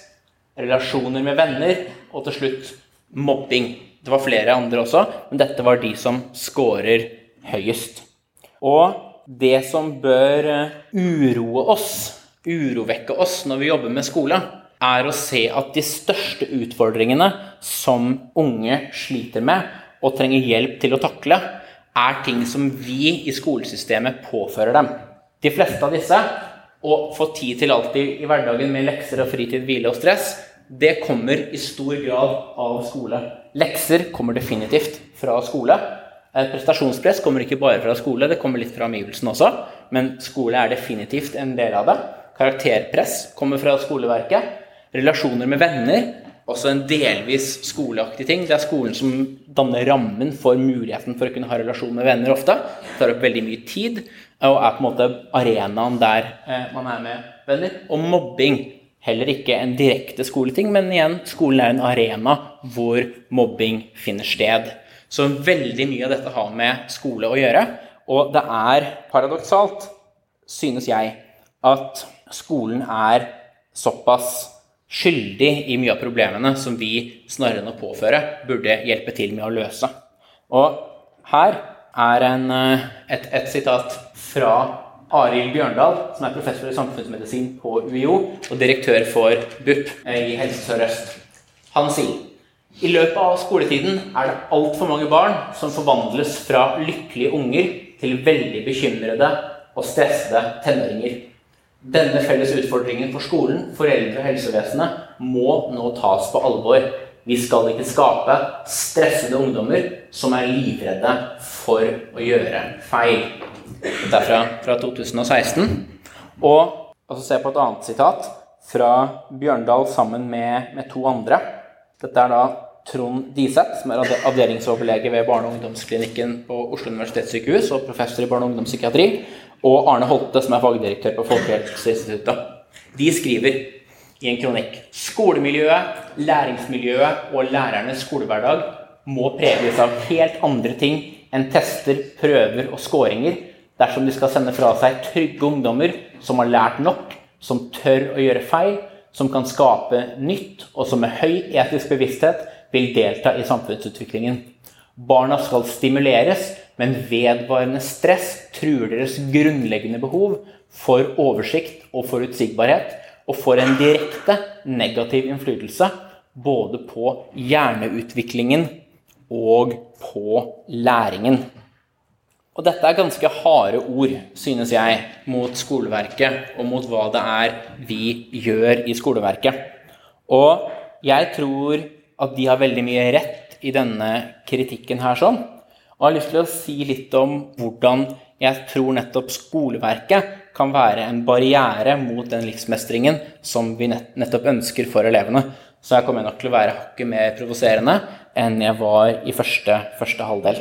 Relasjoner med venner. Og til slutt mobbing. Det var flere andre også, men dette var de som scorer høyest. Og det som bør eh, uroe oss, urovekke oss når vi jobber med skole, er å se at de største utfordringene som unge sliter med og trenger hjelp til å takle, er ting som vi i skolesystemet påfører dem. De fleste av disse, å få tid til alltid i hverdagen med lekser og fritid, hvile og stress, det kommer i stor grad av skole. Lekser kommer definitivt fra skole. Prestasjonspress kommer ikke bare fra skole, det kommer litt fra omgivelsene også. Men skole er definitivt en del av det. Karakterpress kommer fra skoleverket. Relasjoner med venner, også en delvis skoleaktig ting. Det er skolen som danner rammen for muligheten for å kunne ha relasjon med venner ofte. Det tar opp veldig mye tid og er på en måte arenaen der eh, man er med venner. Og mobbing heller ikke en direkte skoleting, men igjen, skolen er en arena hvor mobbing finner sted. Så veldig mye av dette har med skole å gjøre. Og det er paradoksalt, synes jeg, at skolen er såpass skyldig i mye av problemene som vi snarere enn å påføre, burde hjelpe til med å løse. Og her er en, eh, et, et sitat fra Arild Bjørndal, som er professor i samfunnsmedisin på UiO og direktør for BUP i Helse Sør-Øst. Han sier i løpet av skoletiden er det altfor mange barn som forvandles fra lykkelige unger til veldig bekymrede og stressede tenåringer. Denne felles utfordringen for skolen, foreldre og helsevesenet må nå tas på alvor. Vi skal ikke skape stressede ungdommer som er livredde for å gjøre feil. Dette er fra, fra 2016. Og altså, se på et annet sitat fra Bjørndal sammen med, med to andre. Dette er da Trond Diseth, som er avdelingsoverlege ved barne- og ungdomsklinikken på Oslo universitetssykehus og professor i barne- og ungdomspsykiatri, og Arne Holte, som er fagdirektør på Folkehelseinstituttet. De skriver i en kronikk. Skolemiljøet, læringsmiljøet og lærernes skolehverdag må preges av helt andre ting enn tester, prøver og scoringer dersom de skal sende fra seg trygge ungdommer som har lært nok, som tør å gjøre feil, som kan skape nytt, og som med høy etisk bevissthet vil delta i samfunnsutviklingen. Barna skal stimuleres, men vedvarende stress truer deres grunnleggende behov for oversikt og forutsigbarhet, og får en direkte negativ innflytelse både på hjerneutviklingen og på læringen. Og dette er ganske harde ord, synes jeg, mot skoleverket og mot hva det er vi gjør i skoleverket. Og jeg tror at de har veldig mye rett i denne kritikken her sånn. Og jeg har lyst til å si litt om hvordan jeg tror nettopp skoleverket kan være en barriere mot den livsmestringen som vi nettopp ønsker for elevene. Så jeg kommer nok til å være hakket mer provoserende enn jeg var i første, første halvdel.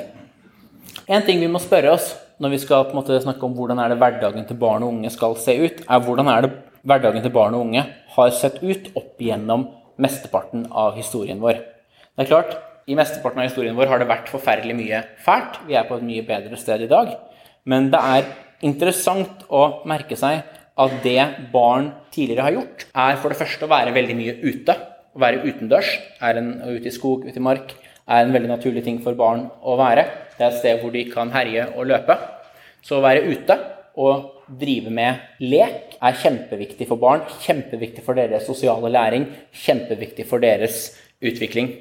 En ting vi må spørre oss når vi skal snakke om hvordan er det hverdagen til barn og unge skal se ut, er hvordan er det hverdagen til barn og unge har sett ut opp gjennom mesteparten av historien vår. Det er klart, I mesteparten av historien vår har det vært forferdelig mye fælt. Vi er på et mye bedre sted i dag. Men det er interessant å merke seg at det barn tidligere har gjort, er for det første å være veldig mye ute. Å være utendørs, er en, ute i skog, ute i mark, er en veldig naturlig ting for barn å være. Det er et sted hvor de kan herje og løpe. Så å være ute og drive med lek er kjempeviktig for barn. Kjempeviktig for deres sosiale læring. Kjempeviktig for deres utvikling.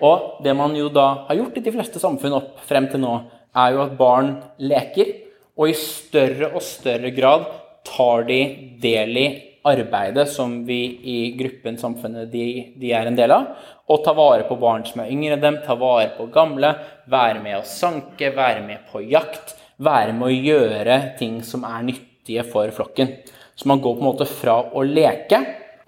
Og det man jo da har gjort i de fleste samfunn opp frem til nå, er jo at barn leker og i større og større grad tar de del i arbeidet som vi i gruppen samfunnet de, de, er en del av, og tar vare på barn som er yngre enn dem, tar vare på gamle, være med å sanke, være med på jakt, være med å gjøre ting som er nyttige for flokken. Så man går på en måte fra å leke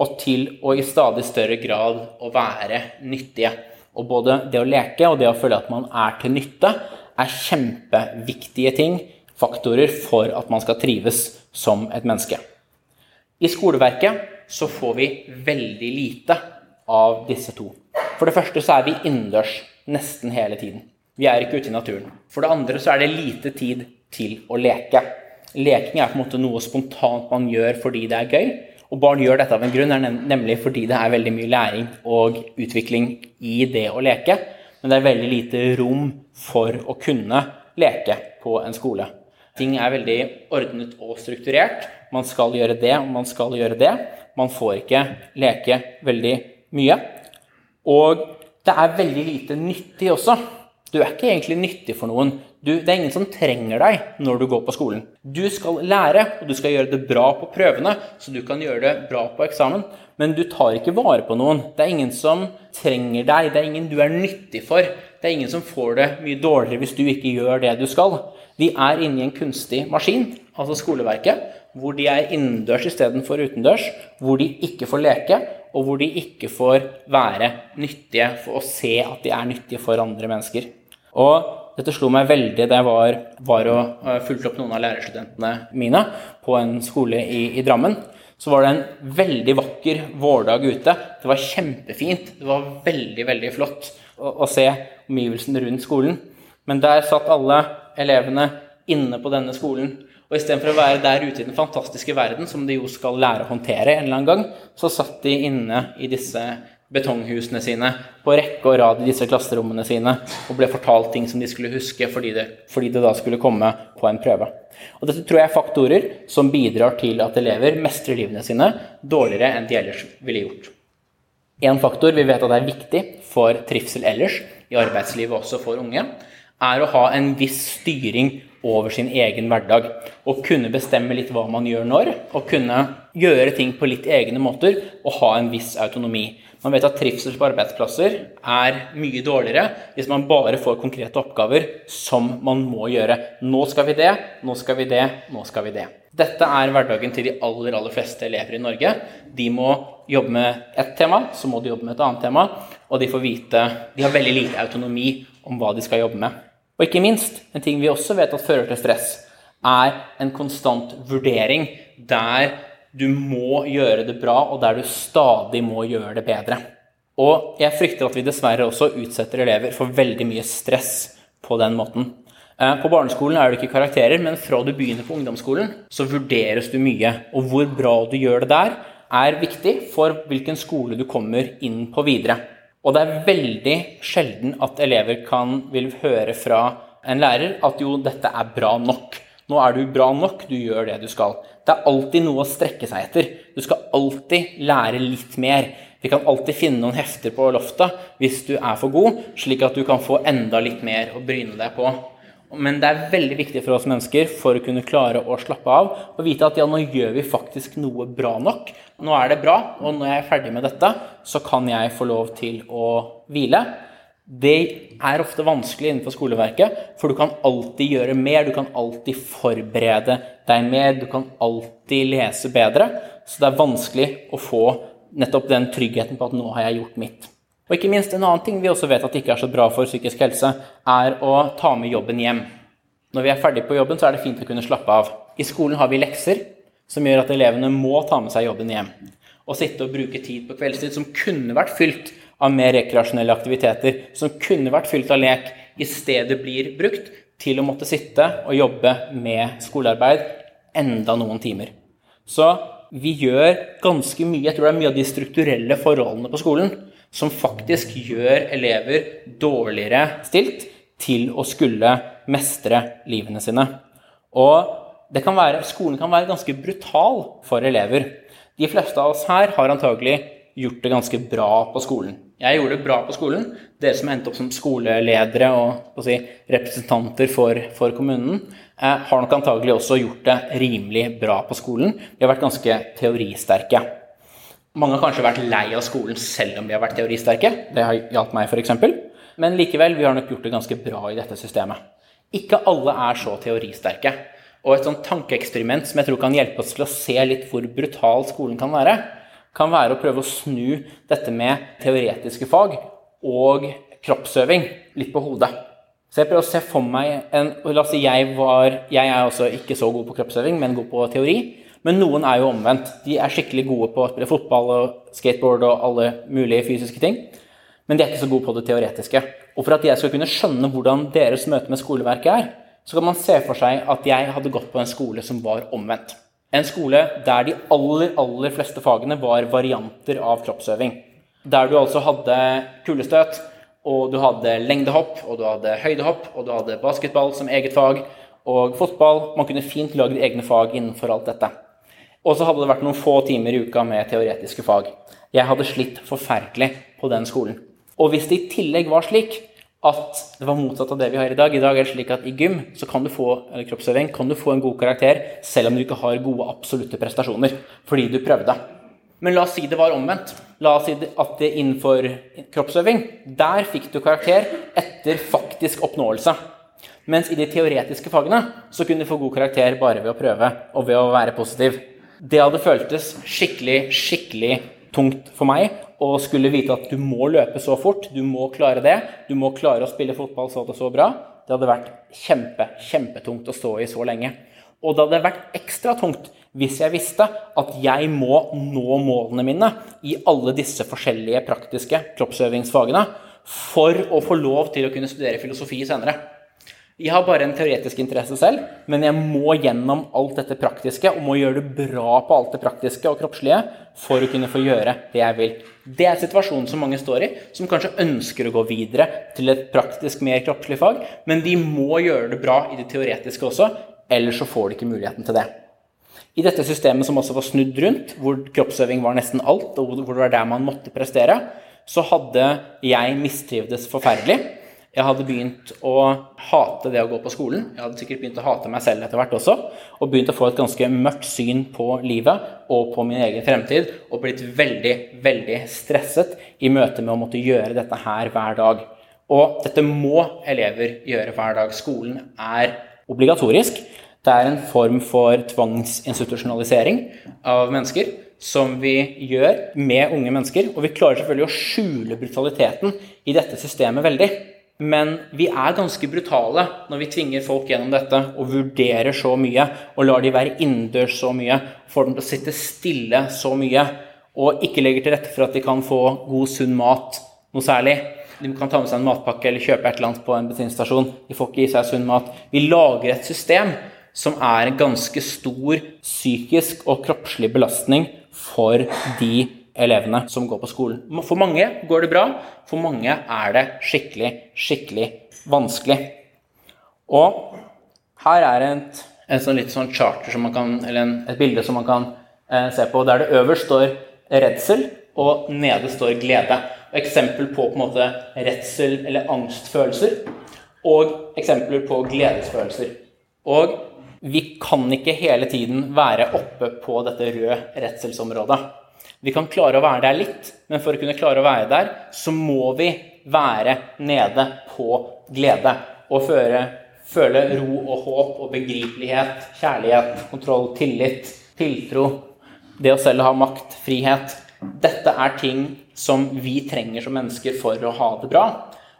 og til å i stadig større grad å være nyttige. Og både det å leke og det å føle at man er til nytte, er kjempeviktige ting faktorer for at man skal trives som et menneske. I skoleverket så får vi veldig lite av disse to. For det første så er vi innendørs nesten hele tiden. Vi er ikke ute i naturen. For det andre så er det lite tid til å leke. Leking er på en måte noe spontant man gjør fordi det er gøy. Og barn gjør dette av en grunn, nemlig fordi det er veldig mye læring og utvikling i det å leke. Men det er veldig lite rom for å kunne leke på en skole. Ting er veldig ordnet og strukturert. Man skal gjøre det, og man skal gjøre det. Man får ikke leke veldig mye. Og det er veldig lite nyttig også. Du er ikke egentlig nyttig for noen. Du, det er ingen som trenger deg når du går på skolen. Du skal lære, og du skal gjøre det bra på prøvene, så du kan gjøre det bra på eksamen. Men du tar ikke vare på noen. Det er ingen som trenger deg. Det er ingen du er nyttig for. Det er ingen som får det mye dårligere hvis du ikke gjør det du skal. Vi er inni en kunstig maskin, altså skoleverket, hvor de er innendørs istedenfor utendørs, hvor de ikke får leke, og hvor de ikke får være nyttige for å se at de er nyttige for andre mennesker. Og dette slo meg veldig da jeg var, var og uh, fulgte opp noen av lærerstudentene mine på en skole i, i Drammen. Så var det en veldig vakker vårdag ute. Det var kjempefint. Det var veldig, veldig flott å, å se omgivelsene rundt skolen. Men der satt alle elevene inne på denne skolen. Og istedenfor å være der ute i den fantastiske verden, som de jo skal lære å håndtere en eller annen gang, så satt de inne i disse betonghusene sine på rekke og rad i disse klasserommene sine og ble fortalt ting som de skulle huske fordi det, fordi det da skulle komme på en prøve. Og Dette tror jeg er faktorer som bidrar til at elever mestrer livene sine dårligere enn de ellers ville gjort. En faktor vi vet at er viktig for trivsel ellers, i arbeidslivet også for unge, er å ha en viss styring over sin egen hverdag. Og kunne bestemme litt hva man gjør når, og kunne gjøre ting på litt egne måter og ha en viss autonomi. Man vet at trivsel på arbeidsplasser er mye dårligere hvis man bare får konkrete oppgaver som man må gjøre. Nå skal vi det, nå skal vi det, nå skal vi det. Dette er hverdagen til de aller, aller fleste elever i Norge. De må jobbe med ett tema, så må de jobbe med et annet tema, og de får vite De har veldig lite autonomi om hva de skal jobbe med. Og ikke minst, en ting vi også vet at fører til stress, er en konstant vurdering der du må gjøre det bra, og der du stadig må gjøre det bedre. Og jeg frykter at vi dessverre også utsetter elever for veldig mye stress på den måten. Eh, på barneskolen er det ikke karakterer, men fra du begynner på ungdomsskolen, så vurderes du mye. Og hvor bra du gjør det der, er viktig for hvilken skole du kommer inn på videre. Og det er veldig sjelden at elever kan vil høre fra en lærer at jo, dette er bra nok. Nå er du bra nok, du gjør det du skal. Det er alltid noe å strekke seg etter. Du skal alltid lære litt mer. Vi kan alltid finne noen hefter på loftet hvis du er for god, slik at du kan få enda litt mer å bryne deg på. Men det er veldig viktig for oss mennesker for å kunne klare å slappe av og vite at ja, nå gjør vi faktisk noe bra nok. Nå er det bra, og når jeg er ferdig med dette, så kan jeg få lov til å hvile. Det er ofte vanskelig innenfor skoleverket, for du kan alltid gjøre mer. Du kan alltid forberede deg mer, du kan alltid lese bedre. Så det er vanskelig å få nettopp den tryggheten på at nå har jeg gjort mitt. Og ikke minst en annen ting vi også vet at ikke er så bra for psykisk helse, er å ta med jobben hjem. Når vi er ferdig på jobben, så er det fint å kunne slappe av. I skolen har vi lekser som gjør at elevene må ta med seg jobben hjem. Og sitte og bruke tid på kveldstid som kunne vært fylt av mer rekreasjonelle aktiviteter, som kunne vært fylt av lek, i stedet blir brukt til å måtte sitte og jobbe med skolearbeid enda noen timer. Så vi gjør ganske mye. Jeg tror det er mye av de strukturelle forholdene på skolen som faktisk gjør elever dårligere stilt til å skulle mestre livene sine. Og kan være, skolen kan være ganske brutal for elever. De fleste av oss her har antagelig gjort det ganske bra på skolen. Jeg gjorde det bra på skolen. Dere som endte opp som skoleledere og si, representanter for, for kommunen, eh, har nok antagelig også gjort det rimelig bra på skolen. Vi har vært ganske teoristerke. Mange har kanskje vært lei av skolen selv om vi har vært teoristerke. Det har gjaldt meg, f.eks. Men likevel, vi har nok gjort det ganske bra i dette systemet. Ikke alle er så teoristerke. Og et sånt tankeeksperiment som jeg tror kan hjelpe oss til å se litt hvor brutal skolen kan være, kan være å prøve å snu dette med teoretiske fag og kroppsøving litt på hodet. Så jeg prøver å se for meg en La oss si jeg var Jeg er også ikke så god på kroppsøving, men god på teori. Men noen er jo omvendt. De er skikkelig gode på å spille fotball og skateboard og alle mulige fysiske ting. Men de er ikke så gode på det teoretiske. Og for at jeg skal kunne skjønne hvordan deres møte med skoleverket er, så kan man se for seg at jeg hadde gått på en skole som var omvendt. En skole der de aller, aller fleste fagene var varianter av kroppsøving. Der du altså hadde kulestøt, og du hadde lengdehopp, og du hadde høydehopp, og du hadde basketball som eget fag, og fotball. Man kunne fint lagd egne fag innenfor alt dette. Og så hadde det vært noen få timer i uka med teoretiske fag. Jeg hadde slitt forferdelig på den skolen. Og hvis det i tillegg var slik at det var motsatt av det vi har i dag I dag er det slik at i gym så kan du få eller kroppsøving, kan du få en god karakter selv om du ikke har gode absolutte prestasjoner fordi du prøvde. Men la oss si det var omvendt. La oss si at det innenfor kroppsøving, der fikk du karakter etter faktisk oppnåelse. Mens i de teoretiske fagene så kunne du få god karakter bare ved å prøve og ved å være positiv. Det hadde føltes skikkelig, skikkelig tungt for meg å skulle vite at du må løpe så fort, du må klare det, du må klare å spille fotball så og så bra. Det hadde vært kjempe, kjempetungt å stå i så lenge. Og det hadde vært ekstra tungt hvis jeg visste at jeg må nå målene mine i alle disse forskjellige praktiske kroppsøvingsfagene for å få lov til å kunne studere filosofi senere. Jeg har bare en teoretisk interesse selv, men jeg må gjennom alt dette praktiske og må gjøre det bra på alt det praktiske og kroppslige for å kunne få gjøre det jeg vil. Det er situasjonen som mange står i, som kanskje ønsker å gå videre til et praktisk, mer kroppslig fag, men de må gjøre det bra i det teoretiske også, ellers så får de ikke muligheten til det. I dette systemet som også var snudd rundt, hvor kroppsøving var nesten alt, og hvor det var der man måtte prestere, så hadde jeg mistrivdes forferdelig. Jeg hadde begynt å hate det å gå på skolen. Jeg hadde sikkert begynt å hate meg selv etter hvert også. Og begynt å få et ganske mørkt syn på livet og på min egen fremtid. Og blitt veldig, veldig stresset i møte med å måtte gjøre dette her hver dag. Og dette må elever gjøre hver dag. Skolen er obligatorisk. Det er en form for tvangsinstitusjonalisering av mennesker som vi gjør med unge mennesker. Og vi klarer selvfølgelig å skjule brutaliteten i dette systemet veldig. Men vi er ganske brutale når vi tvinger folk gjennom dette og vurderer så mye og lar de være innendørs så mye, får dem til å sitte stille så mye og ikke legger til rette for at de kan få god, sunn mat noe særlig. De kan ta med seg en matpakke eller kjøpe et eller annet på en bensinstasjon. De får ikke i seg sunn mat. Vi lager et system som er en ganske stor psykisk og kroppslig belastning for de elevene som går på skolen. For mange går det bra, for mange er det skikkelig, skikkelig vanskelig. Og her er et, et sånn litt sånn charter som man kan, eller et bilde som man kan eh, se på, der det øverst står redsel, og nede står glede. Og eksempel på, på en måte redsel eller angstfølelser, og eksempler på gledesfølelser. Og vi kan ikke hele tiden være oppe på dette røde redselsområdet. Vi kan klare å være der litt, men for å kunne klare å være der, så må vi være nede på glede og føre, føle ro og håp og begripelighet, kjærlighet, kontroll, tillit, tiltro, det å selv ha makt, frihet. Dette er ting som vi trenger som mennesker for å ha det bra.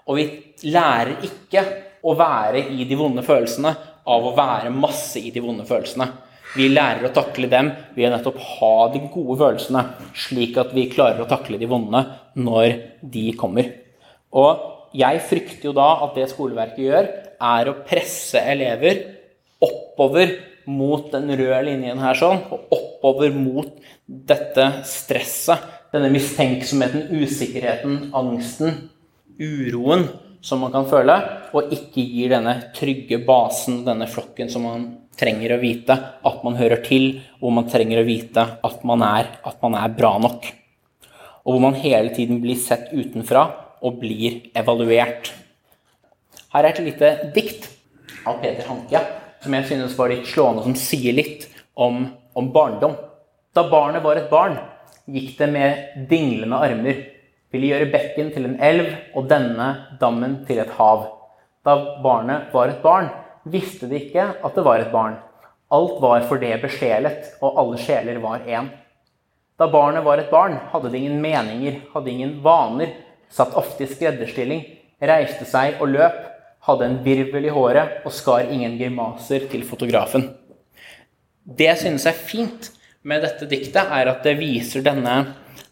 Og vi lærer ikke å være i de vonde følelsene av å være masse i de vonde følelsene. Vi lærer å takle dem ved å nettopp ha de gode følelsene, slik at vi klarer å takle de vonde når de kommer. Og jeg frykter jo da at det skoleverket gjør, er å presse elever oppover mot den røde linjen her sånn, og oppover mot dette stresset, denne mistenksomheten, usikkerheten, angsten, uroen som man kan føle, og ikke gir denne trygge basen, denne flokken som man trenger å vite at man hører til, hvor man trenger å vite at man er, at man er bra nok. Og hvor man hele tiden blir sett utenfra og blir evaluert. Her er et lite dikt av Peter Hanke som jeg synes var litt slående, som sier litt om, om barndom. Da barnet var et barn, gikk det med dinglende armer, ville gjøre bekken til en elv og denne dammen til et hav. Da barnet var et barn, visste de ikke at det var et barn. Alt var for det besjelet, og alle sjeler var én. Da barnet var et barn, hadde det ingen meninger, hadde ingen vaner, satt ofte i skredderstilling, reiste seg og løp, hadde en virvel i håret og skar ingen grimaser til fotografen. Det jeg synes er fint med dette diktet, er at det viser denne,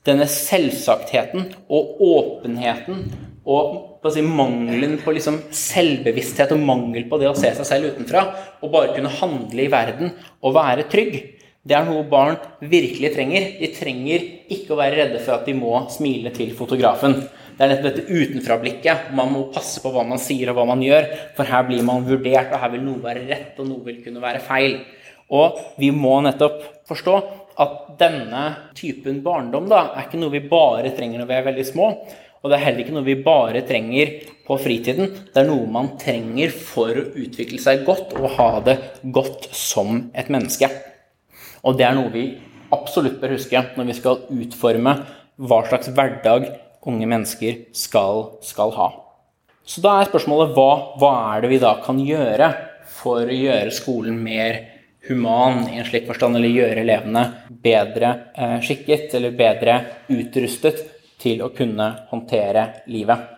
denne selvsagtheten og åpenheten og på si, mangelen på liksom selvbevissthet og mangel på det å se seg selv utenfra og bare kunne handle i verden og være trygg, det er noe barn virkelig trenger. De trenger ikke å være redde for at de må smile til fotografen. Det er nettopp dette utenfra-blikket. Man må passe på hva man sier og hva man gjør, for her blir man vurdert, og her vil noe være rett, og noe vil kunne være feil. Og vi må nettopp forstå at denne typen barndom da, er ikke noe vi bare trenger når vi er veldig små. Og det er heller ikke noe vi bare trenger på fritiden. Det er noe man trenger for å utvikle seg godt og ha det godt som et menneske. Og det er noe vi absolutt bør huske når vi skal utforme hva slags hverdag unge mennesker skal, skal ha. Så da er spørsmålet hva, hva er det vi da kan gjøre for å gjøre skolen mer human i en slik forstand, eller gjøre elevene bedre eh, skikket eller bedre utrustet til å kunne håndtere livet.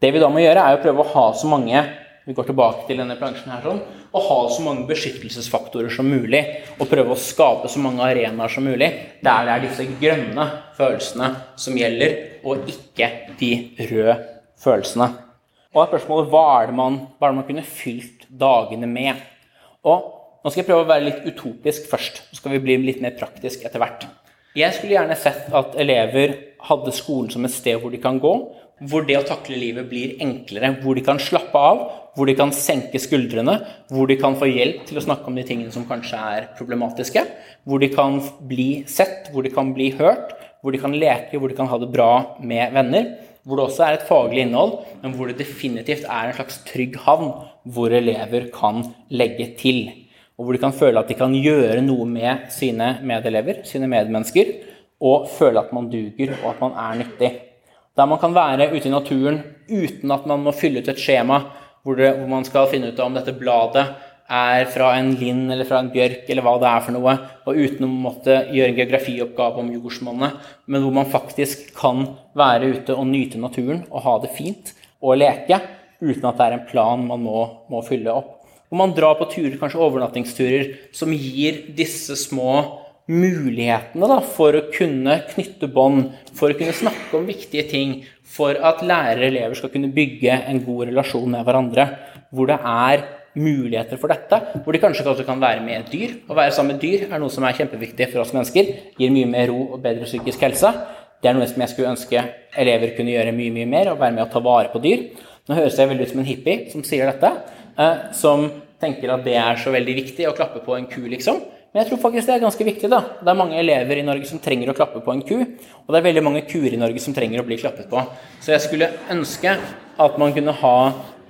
Det vi da må gjøre, er å prøve å ha så mange vi går tilbake til denne plansjen her sånn, å ha så mange beskyttelsesfaktorer som mulig. Og prøve å skape så mange arenaer som mulig der det er disse grønne følelsene som gjelder, og ikke de røde følelsene. Og da er spørsmålet hva er det man, hva er det man kunne fylt dagene med? Og nå skal jeg prøve å være litt utopisk først. Så skal vi bli litt mer praktisk etter hvert. Jeg skulle gjerne sett at elever hadde skolen som et sted hvor de kan gå, hvor det å takle livet blir enklere, hvor de kan slappe av, hvor de kan senke skuldrene, hvor de kan få hjelp til å snakke om de tingene som kanskje er problematiske, hvor de kan bli sett, hvor de kan bli hørt, hvor de kan leke, hvor de kan ha det bra med venner, hvor det også er et faglig innhold, men hvor det definitivt er en slags trygg havn hvor elever kan legge til og hvor de kan føle at de kan gjøre noe med sine medelever, sine medmennesker, og føle at man duger, og at man er nyttig. Der man kan være ute i naturen uten at man må fylle ut et skjema hvor, det, hvor man skal finne ut om dette bladet er fra en lind eller fra en bjørk, eller hva det er for noe, og uten å måtte gjøre en geografioppgave om jordsmonnet, men hvor man faktisk kan være ute og nyte naturen og ha det fint og leke, uten at det er en plan man må, må fylle opp. Hvor man drar på turer, kanskje overnattingsturer, som gir disse små mulighetene da, for å kunne knytte bånd, for å kunne snakke om viktige ting, for at lærere og elever skal kunne bygge en god relasjon med hverandre. Hvor det er muligheter for dette, hvor de kanskje også kan være med dyr. Å være sammen med dyr er noe som er kjempeviktig for oss mennesker. Gir mye mer ro og bedre psykisk helse. Det er noe som jeg skulle ønske elever kunne gjøre mye mye mer, og være med å ta vare på dyr. Nå høres jeg veldig ut som en hippie som sier dette, eh, som tenker at det er så veldig viktig å klappe på en ku, liksom. Men jeg tror faktisk det er ganske viktig. da. Det er mange elever i Norge som trenger å klappe på en ku, og det er veldig mange kuer i Norge som trenger å bli klappet på. Så jeg skulle ønske at man kunne ha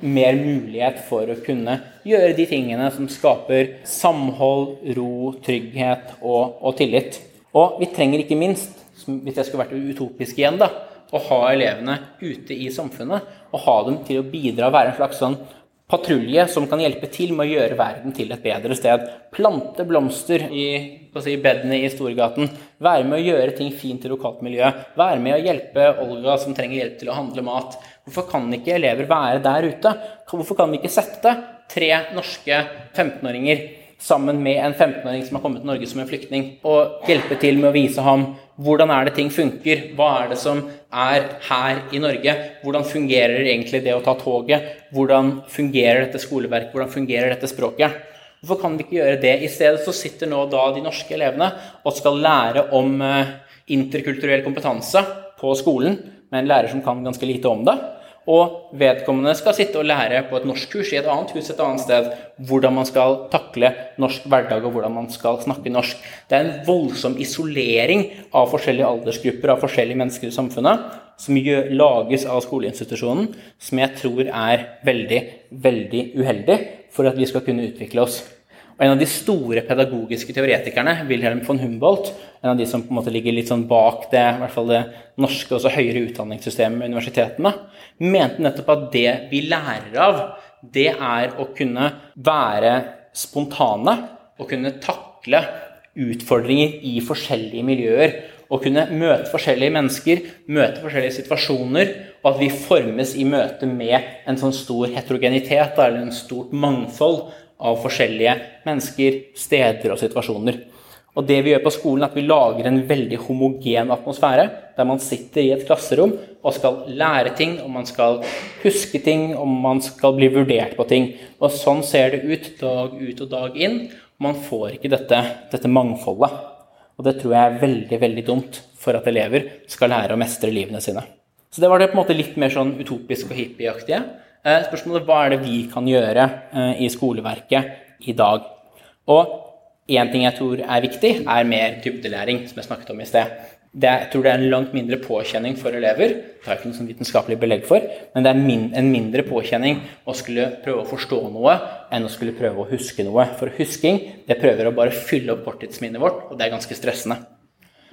mer mulighet for å kunne gjøre de tingene som skaper samhold, ro, trygghet og, og tillit. Og vi trenger ikke minst, hvis jeg skulle vært utopisk igjen, da, å ha elevene ute i samfunnet. Og ha dem til å bidra og være en slags sånn patrulje som kan hjelpe til med å gjøre verden til et bedre sted. Plante blomster i si, bedene i Storgaten. Være med å gjøre ting fint i lokalt miljø. Være med å hjelpe Olga som trenger hjelp til å handle mat. Hvorfor kan ikke elever være der ute? Hvorfor kan vi ikke sette tre norske 15-åringer sammen med en 15-åring som har kommet til Norge som en flyktning, og hjelpe til med å vise ham hvordan er det ting funker, hva er det som er her i Norge, hvordan fungerer egentlig det å ta toget, hvordan fungerer dette skoleverket, hvordan fungerer dette språket. Hvorfor kan vi ikke gjøre det? I stedet så sitter nå da de norske elevene og skal lære om eh, interkulturell kompetanse på skolen med en lærer som kan ganske lite om det. Og vedkommende skal sitte og lære på et norskkurs i et annet hus et annet sted hvordan man skal takle norsk hverdag og hvordan man skal snakke norsk. Det er en voldsom isolering av forskjellige aldersgrupper av forskjellige mennesker i samfunnet som lages av skoleinstitusjonen, som jeg tror er veldig, veldig uheldig for at vi skal kunne utvikle oss. Og En av de store pedagogiske teoretikerne, Wilhelm von Humboldt, en av de som på en måte ligger litt sånn bak det, i hvert fall det norske også høyere utdanningssystemet med universitetene, mente nettopp at det vi lærer av, det er å kunne være spontane og kunne takle utfordringer i forskjellige miljøer. Å kunne møte forskjellige mennesker, møte forskjellige situasjoner, og at vi formes i møte med en sånn stor heterogenitet, eller en stort mangfold av forskjellige mennesker, steder og situasjoner. Og det vi gjør på skolen, er at vi lager en veldig homogen atmosfære, der man sitter i et klasserom og skal lære ting, og man skal huske ting, og man skal bli vurdert på ting. Og sånn ser det ut dag ut og dag inn. Man får ikke dette, dette mangfoldet. Og det tror jeg er veldig, veldig dumt for at elever skal lære å mestre livene sine. Så det var det på en måte litt mer sånn utopisk og hippieaktige. Eh, spørsmålet hva er det vi kan gjøre eh, i skoleverket i dag? Og én ting jeg tror er viktig, er mer dybdelæring, som jeg snakket om i sted. Det, jeg tror det er en langt mindre påkjenning for elever. Det jeg ikke noe vitenskapelig belegg for, men det er min, en mindre påkjenning å skulle prøve å forstå noe enn å skulle prøve å huske noe. For husking det prøver å bare fylle opp korttidsminnet vårt, og det er ganske stressende.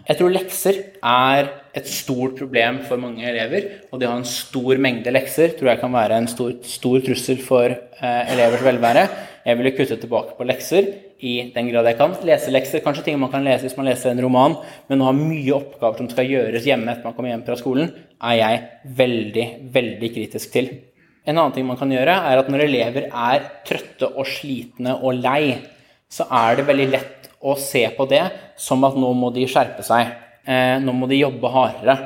Jeg tror lekser er et stort problem for mange elever. Og det å ha en stor mengde lekser tror jeg kan være en stor, stor trussel for eh, elevers velvære. Jeg ville kuttet tilbake på lekser i den grad jeg kan. Leselekser, kanskje ting man kan lese hvis man leser en roman, men å ha mye oppgaver som skal gjøres hjemme etter man kommer hjem fra skolen, er jeg veldig, veldig kritisk til. En annen ting man kan gjøre, er at når elever er trøtte og slitne og lei, så er det veldig lett å se på det som at nå må de skjerpe seg. Eh, nå må de jobbe hardere.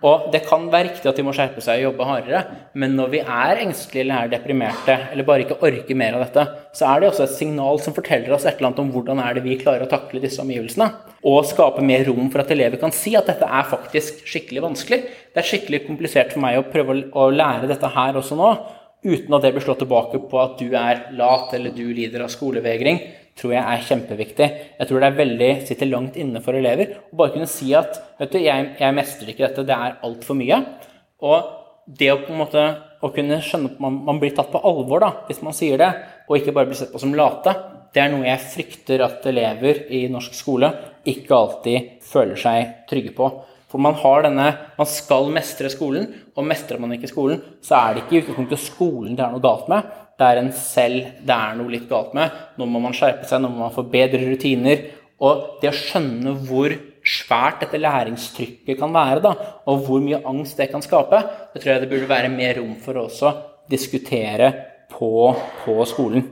Og det kan være riktig at de må skjerpe seg og jobbe hardere, men når vi er engstelige eller er deprimerte, eller bare ikke orker mer av dette, så er det også et signal som forteller oss et eller annet om hvordan er det vi klarer å takle disse omgivelsene. Og skape mer rom for at elever kan si at dette er faktisk skikkelig vanskelig. Det er skikkelig komplisert for meg å prøve å lære dette her også nå, uten at det blir slått tilbake på at du er lat eller du lider av skolevegring tror jeg er kjempeviktig. Jeg tror det veldig, sitter langt inne for elever å bare kunne si at vet du, jeg, jeg mestrer ikke dette, det er altfor mye. Og det å på en måte å kunne skjønne at man, man, blir tatt på alvor da, hvis man sier det, og ikke bare blir sett på som late, det er noe jeg frykter at elever i norsk skole ikke alltid føler seg trygge på. For man har denne Man skal mestre skolen, og mestrer man ikke skolen, så er det ikke i utgangspunktet skolen det er noe galt med, det er en selv det er noe litt galt med. Nå må man skjerpe seg, nå må man få bedre rutiner. Og det å skjønne hvor svært dette læringstrykket kan være, da, og hvor mye angst det kan skape, det tror jeg det burde være mer rom for å også diskutere på, på skolen.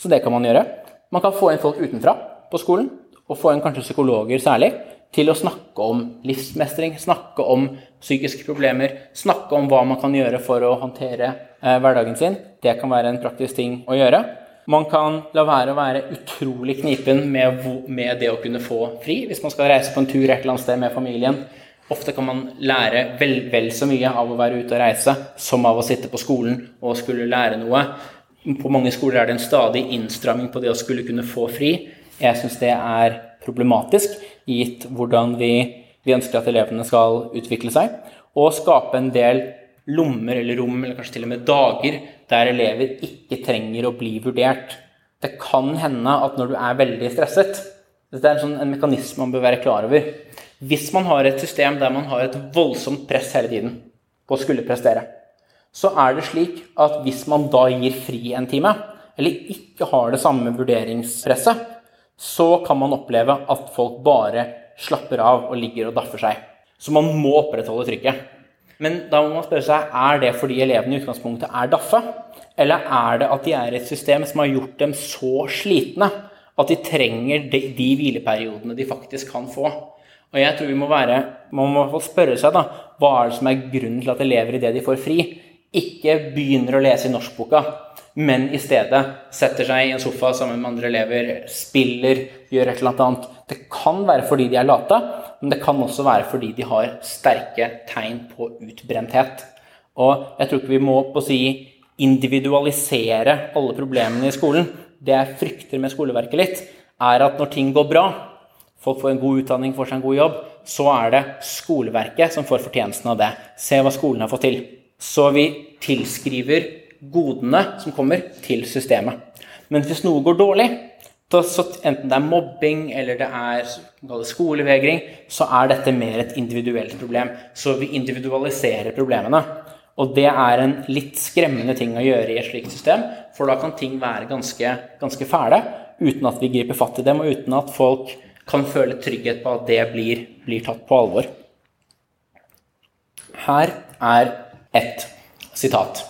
Så det kan man gjøre. Man kan få inn folk utenfra på skolen, og få inn kanskje psykologer særlig, til å snakke om livsmestring, snakke om psykiske problemer, snakke om hva man kan gjøre for å håndtere eh, hverdagen sin. Det kan være en praktisk ting å gjøre. Man kan la være å være utrolig knipen med, med, det å kunne få fri hvis man skal reise på en tur et eller annet sted med familien. Ofte kan man lære vel, vel så mye av å være ute og reise som av å sitte på skolen og skulle lære noe. På mange skoler er det en stadig innstramming på det å skulle kunne få fri. Jeg syns det er problematisk, gitt hvordan vi, vi, ønsker at elevene skal utvikle seg. Og skape en del lommer eller rom, eller kanskje til og med dager, der elever ikke trenger å bli vurdert. Det kan hende at når du er veldig stresset Dette er en, sånn, en mekanisme man bør være klar over. Hvis man har et system der man har et voldsomt press hele tiden på å skulle prestere, så er det slik at hvis man da gir fri en time, eller ikke har det samme vurderingspresset, så kan man oppleve at folk bare slapper av og ligger og daffer seg. Så man må opprettholde trykket. Men da må man spørre seg er det fordi elevene i utgangspunktet er daffe, eller er det at de er i et system som har gjort dem så slitne at de trenger de, de hvileperiodene de faktisk kan få. Og jeg tror vi må være, Man må spørre seg da, hva er det som er grunnen til at elever idet de får fri, ikke begynner å lese i norskboka, men i stedet setter seg i en sofa sammen med andre elever, spiller, gjør et eller annet. Det kan være fordi de er late, men det kan også være fordi de har sterke tegn på utbrenthet. Og jeg tror ikke vi må på å si individualisere alle problemene i skolen. Det jeg frykter med skoleverket litt, er at når ting går bra, folk får en god utdanning, får seg en god jobb, så er det skoleverket som får fortjenesten av det. Se hva skolen har fått til. Så vi tilskriver godene som kommer, til systemet. Men hvis noe går dårlig, så enten det er mobbing eller det er skolevegring, så er dette mer et individuelt problem. Så vi individualiserer problemene. Og det er en litt skremmende ting å gjøre i et slikt system, for da kan ting være ganske, ganske fæle uten at vi griper fatt i dem, og uten at folk kan føle trygghet på at det blir, blir tatt på alvor. Her er ett sitat.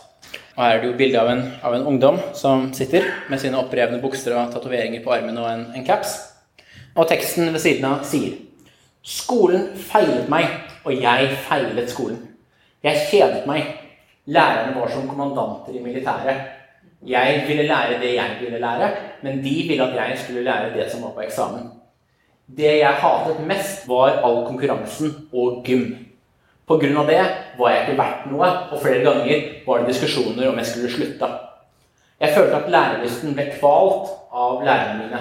Og her er det jo bilde av, av, en ungdom som sitter med sine opprevne bukser og tatoveringer på armen og en, en caps. Og teksten ved siden av sier Skolen feilet meg, og jeg feilet skolen. Jeg kjedet meg. Lærerne var som kommandanter i militæret. Jeg ville lære det jeg ville lære, men de ville at jeg skulle lære det som var på eksamen. Det jeg hatet mest, var all konkurransen og gym. Pga. det var jeg ikke verdt noe, og flere ganger var det diskusjoner om jeg skulle slutte. Jeg følte at lærelysten ble kvalt av lærerne mine.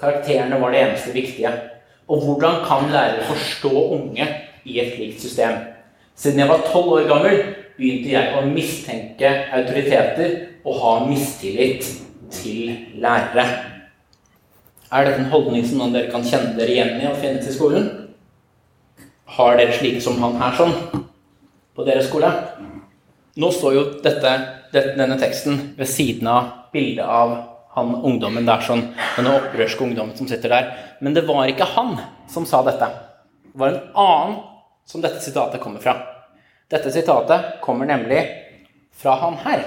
Karakterene var det eneste viktige. Og hvordan kan lærere forstå unge i et slikt system? Siden jeg var tolv år gammel, begynte jeg å mistenke autoriteter og ha mistillit til lærere. Er dette en holdning som noen dere kan kjenne dere igjen i og finnes i skolen? Har dere slike som han her sånn på deres skole? Nå står jo dette, denne teksten ved siden av bildet av han ungdommen der sånn, denne opprørske ungdommen som sitter der. Men det var ikke han som sa dette. Det var en annen som dette sitatet kommer fra. Dette sitatet kommer nemlig fra han her.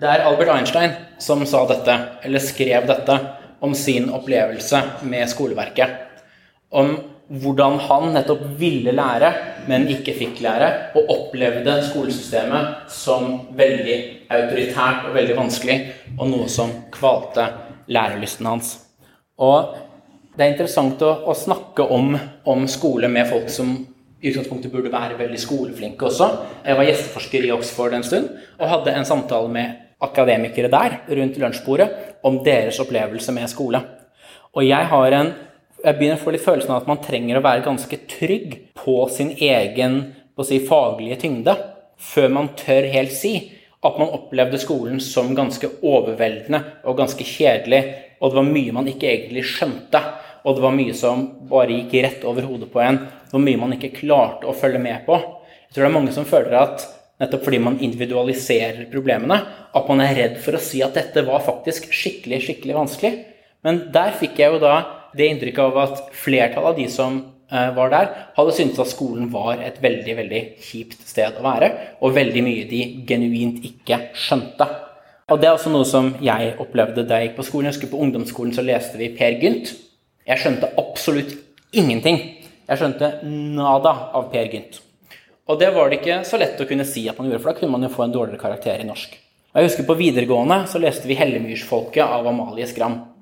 Det er Albert Einstein som sa dette, eller skrev dette, om sin opplevelse med skoleverket. Om hvordan han nettopp ville lære, men ikke fikk lære, og opplevde skolesystemet som veldig autoritært og veldig vanskelig, og noe som kvalte lærelysten hans. Og det er interessant å, å snakke om, om, skole med folk som i utgangspunktet burde være veldig skoleflinke også. Jeg var gjesteforsker i Oxford en stund og hadde en samtale med akademikere der rundt lunsjbordet om deres opplevelse med skole. Og jeg har en jeg begynner å få litt følelsen av at man trenger å være ganske trygg på sin egen på si, faglige tyngde før man tør helt si at man opplevde skolen som ganske overveldende og ganske kjedelig, og det var mye man ikke egentlig skjønte. Og det var mye som bare gikk rett over hodet på en. Det mye man ikke klarte å følge med på. Jeg tror det er mange som føler at nettopp fordi man individualiserer problemene, at man er redd for å si at dette var faktisk skikkelig, skikkelig vanskelig. Men der fikk jeg jo da det inntrykket av at flertallet av de som eh, var der, hadde syntes at skolen var et veldig veldig kjipt sted å være, og veldig mye de genuint ikke skjønte. Og Det er også noe som jeg opplevde da jeg gikk på skolen. Jeg husker På ungdomsskolen så leste vi Per Gynt. Jeg skjønte absolutt ingenting. Jeg skjønte nada av Per Gynt. Og det var det ikke så lett å kunne si at man gjorde, for da kunne man jo få en dårligere karakter i norsk. Og jeg husker På videregående så leste vi 'Hellemyrsfolket' av Amalie Skram.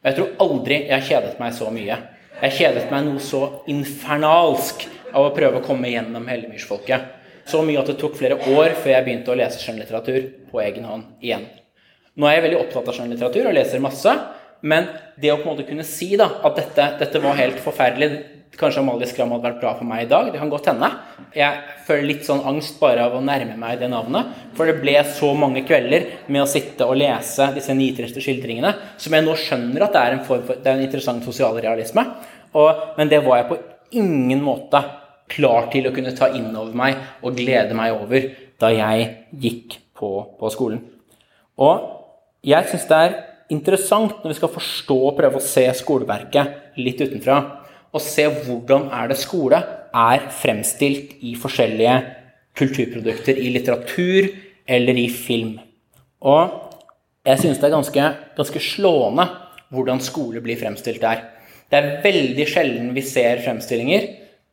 Og jeg tror aldri jeg kjedet meg så mye. Jeg kjedet meg noe så infernalsk av å prøve å komme gjennom Hellemyrsfolket. Så mye at det tok flere år før jeg begynte å lese skjønnlitteratur på egen hånd igjen. Nå er jeg veldig opptatt av skjønnlitteratur og leser masse, men det å på en måte kunne si da, at dette, dette var helt forferdelig Kanskje Amalie Skram hadde vært bra for meg i dag. Det kan godt hende. Jeg føler litt sånn angst bare av å nærme meg det navnet. For det ble så mange kvelder med å sitte og lese disse nitriste skildringene som jeg nå skjønner at det er en, form for, det er en interessant sosialrealisme. Og, men det var jeg på ingen måte klar til å kunne ta inn over meg og glede meg over da jeg gikk på, på skolen. Og jeg syns det er interessant når vi skal forstå og prøve å se skoleverket litt utenfra og se hvordan er det skole er fremstilt i forskjellige kulturprodukter, i litteratur eller i film. Og jeg synes det er ganske, ganske slående hvordan skole blir fremstilt der. Det er veldig sjelden vi ser fremstillinger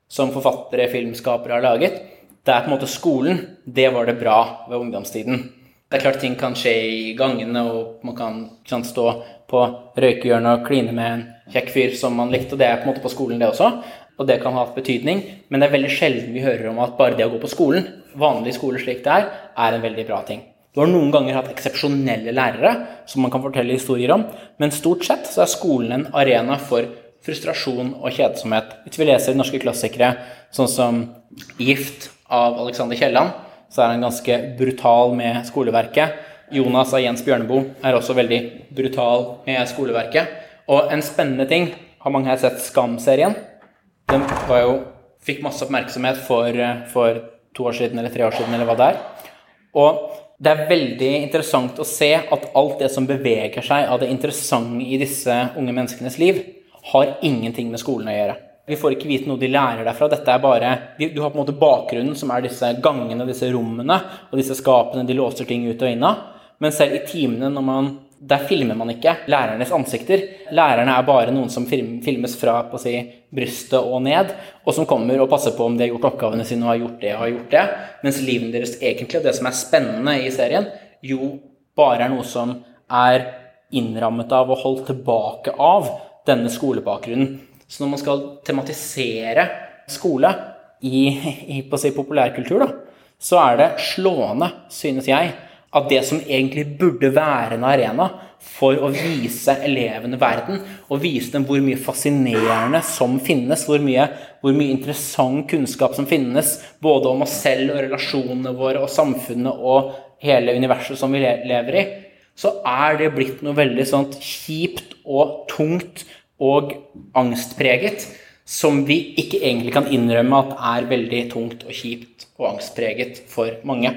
som forfattere, filmskapere har laget. Det er på en måte skolen. Det var det bra ved ungdomstiden. Det er klart ting kan skje i gangene, og man kan, kan stå på røykehjørnet og kline med en kjekk fyr som man likte, og det er på en måte på skolen, det også. Og det kan ha hatt betydning, men det er veldig sjelden vi hører om at bare det å gå på skolen, vanlig skole slik det er, er en veldig bra ting. Du har noen ganger hatt eksepsjonelle lærere som man kan fortelle historier om, men stort sett så er skolen en arena for frustrasjon og kjedsomhet. Hvis vi leser norske klassikere sånn som 'Gift' av Alexander Kielland, så er han ganske brutal med skoleverket. Jonas av Jens Bjørneboe er også veldig brutal med skoleverket. Og en spennende ting Har mange her sett Skam-serien? Den var jo, fikk masse oppmerksomhet for, for, to år siden eller tre år siden, eller hva det er. Og det er veldig interessant å se at alt det som beveger seg av det interessante i disse unge menneskenes liv, har ingenting med skolen å gjøre. Vi får ikke vite noe de lærer derfra. Dette er bare, Du har på en måte bakgrunnen, som er disse gangene, disse rommene og disse skapene de låser ting ut og inn av. Men selv i timene når man der filmer man ikke lærernes ansikter. Lærerne er bare noen som filmes fra på å si, brystet og ned, og som kommer og passer på om de har gjort oppgavene sine og har gjort det og har gjort det. Mens livet deres egentlig, og det som er spennende i serien, jo bare er noe som er innrammet av og holdt tilbake av denne skolebakgrunnen. Så når man skal tematisere skole i, i si, populærkultur, da, så er det slående, synes jeg, at det som egentlig burde være en arena for å vise elevene verden, og vise dem hvor mye fascinerende som finnes, hvor mye, hvor mye interessant kunnskap som finnes, både om oss selv og relasjonene våre og samfunnet og hele universet som vi lever i, så er det blitt noe veldig sånt kjipt og tungt og angstpreget som vi ikke egentlig kan innrømme at er veldig tungt og kjipt og angstpreget for mange.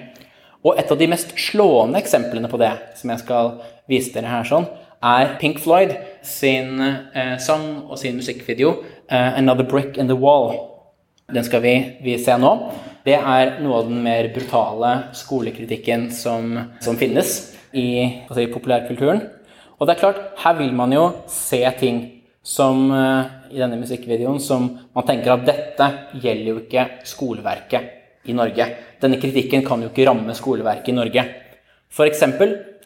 Og et av de mest slående eksemplene på det, som jeg skal vise dere her sånn, er Pink Floyd sin eh, sang og sin musikkvideo eh, 'Another Brick in the Wall'. Den skal vi, vi, se nå. Det er noe av den mer brutale skolekritikken som, som finnes i altså i populærkulturen. Og det er klart, her vil man jo se ting som eh, i denne musikkvideoen som man tenker at dette gjelder jo ikke skoleverket i Norge. Denne kritikken kan jo ikke ramme skoleverket i Norge. F.eks.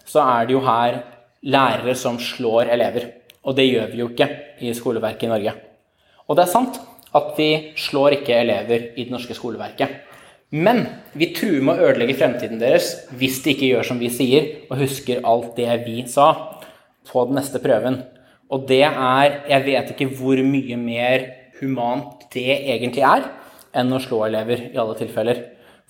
så er det jo her lærere som slår elever. Og det gjør vi jo ikke i skoleverket i Norge. Og det er sant at vi slår ikke elever i det norske skoleverket. Men vi truer med å ødelegge fremtiden deres hvis de ikke gjør som vi sier, og husker alt det vi sa på den neste prøven. Og det er Jeg vet ikke hvor mye mer humant det egentlig er enn å slå elever i alle tilfeller.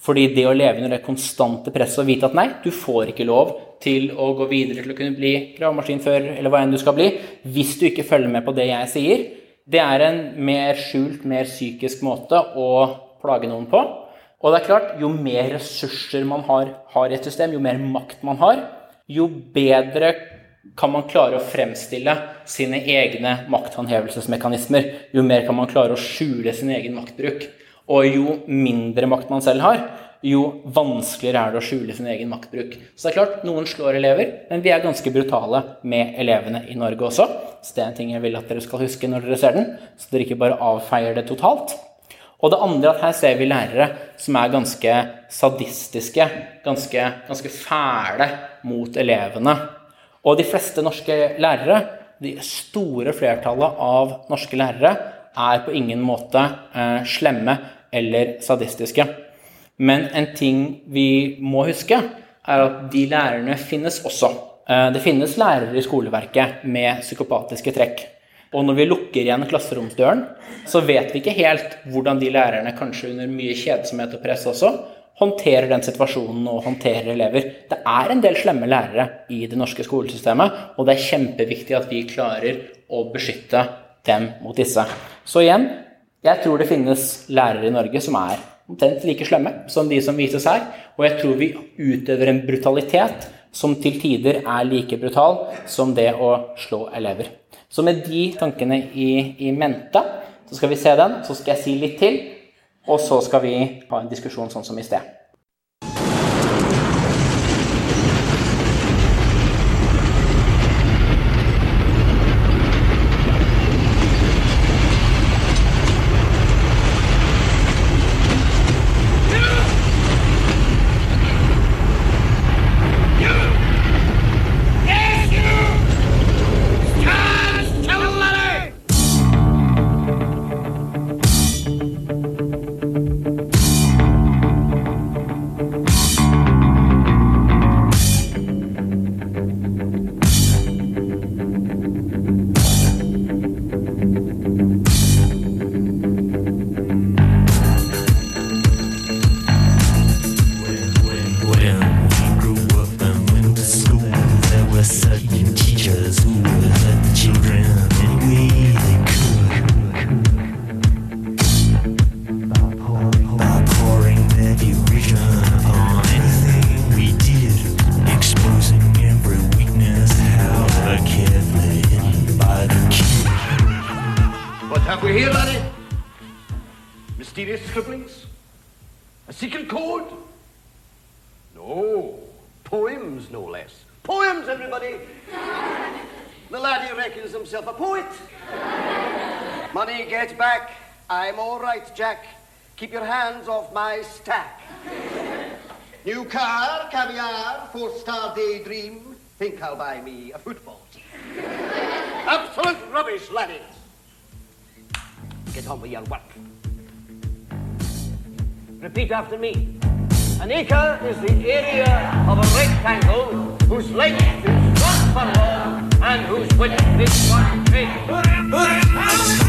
Fordi det å leve under det konstante presset og vite at nei, du får ikke lov til å gå videre til å kunne bli gravemaskinfører eller hva enn du skal bli, hvis du ikke følger med på det jeg sier, det er en mer skjult, mer psykisk måte å plage noen på. Og det er klart, jo mer ressurser man har, har i et system, jo mer makt man har, jo bedre kan man klare å fremstille sine egne makthåndhevelsesmekanismer, jo mer kan man klare å skjule sin egen maktbruk. Og jo mindre makt man selv har, jo vanskeligere er det å skjule sin egen maktbruk. Så det er klart, noen slår elever, men vi er ganske brutale med elevene i Norge også. Så det er en ting jeg vil at dere skal huske når dere ser den, så dere ikke bare avfeier det totalt. Og det andre at her ser vi lærere som er ganske sadistiske, ganske, ganske fæle mot elevene. Og de fleste norske lærere, de store flertallet av norske lærere, er på ingen måte eh, slemme eller sadistiske. Men en ting vi må huske, er at de lærerne finnes også. Eh, det finnes lærere i skoleverket med psykopatiske trekk. Og når vi lukker igjen klasseromsdøren, så vet vi ikke helt hvordan de lærerne, kanskje under mye kjedsomhet og press også, håndterer den situasjonen og håndterer elever. Det er en del slemme lærere i det norske skolesystemet, og det er kjempeviktig at vi klarer å beskytte dem mot disse. Så igjen, jeg tror det finnes lærere i Norge som er omtrent like slemme som de som vises her. Og jeg tror vi utøver en brutalitet som til tider er like brutal som det å slå elever. Så med de tankene i, i mente, så skal vi se den, så skal jeg si litt til, og så skal vi ha en diskusjon sånn som i sted.
My stack. New car, caviar, four-star daydream. Think I'll buy me a football team. Absolute rubbish, laddies. Get on with your work. Repeat after me. An acre is the area of a rectangle whose length is one furlong and whose width is one cubit.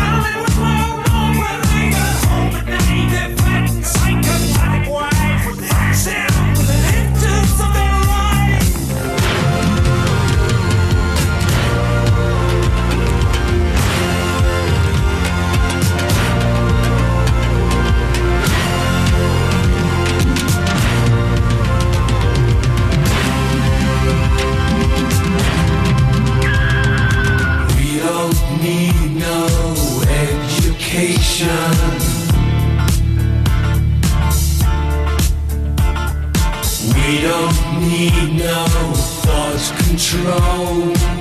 no thought
control.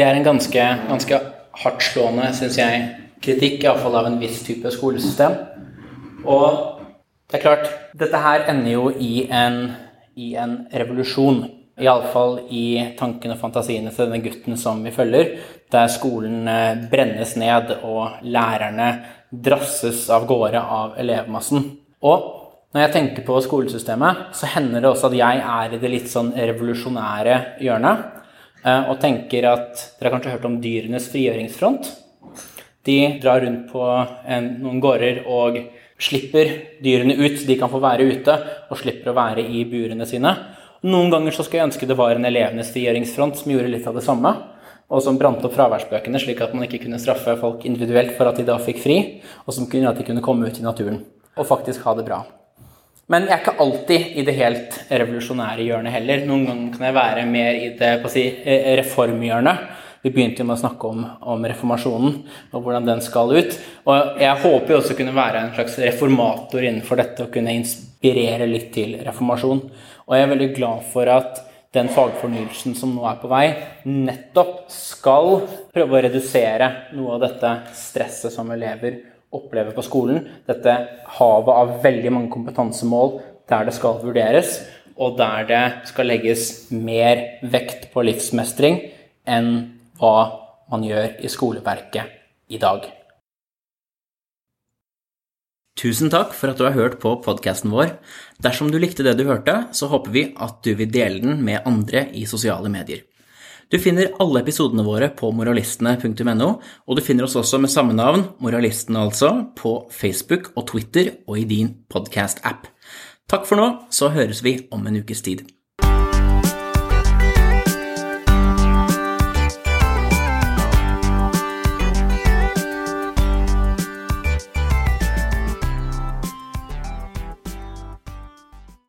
Det er en ganske, ganske hardtslående, syns jeg, kritikk, iallfall av en viss type skolesystem. Og det er klart, dette her ender jo i en, i en revolusjon. Iallfall i tankene og fantasiene til denne gutten som vi følger, der skolen eh, brennes ned og lærerne drasses av gårde av elevmassen. Og når jeg tenker på skolesystemet, så hender det også at jeg er i det litt sånn revolusjonære hjørnet. Eh, Og tenker at Dere har kanskje hørt om Dyrenes frigjøringsfront? De drar rundt på en, noen gårder og slipper dyrene ut. så De kan få være ute og slipper å være i burene sine. Noen ganger så skulle jeg ønske det var en elevenes frigjøringsfront som gjorde litt av det samme, og som brant opp fraværsbøkene, slik at man ikke kunne straffe folk individuelt for at de da fikk fri, og som kunne gjøre at de kunne komme ut i naturen og faktisk ha det bra. Men jeg er ikke alltid i det helt revolusjonære hjørnet heller. Noen ganger kan jeg være mer i det si, eh, reformhjørnet. Vi begynte jo med å snakke om, om reformasjonen og hvordan den skal ut. Og jeg håper jo også kunne være en slags reformator innenfor dette og kunne inspirere litt til reformasjon. Og jeg er veldig glad for at den fagfornyelsen som nå er på vei, nettopp skal prøve å redusere noe av dette stresset som elever opplever på skolen. Dette havet av veldig mange kompetansemål der det skal vurderes, og der det skal legges mer vekt på livsmestring enn hva man gjør i skoleverket i dag. Tusen takk for at du har hørt på podkasten vår. Dersom du likte det du hørte, så håper vi at du vil dele den med andre i sosiale medier. Du finner alle episodene våre på moralistene.no, og du finner oss også med samme navn, Moralistene altså, på Facebook og Twitter og i din podkast-app. Takk for nå, så høres vi om en ukes tid.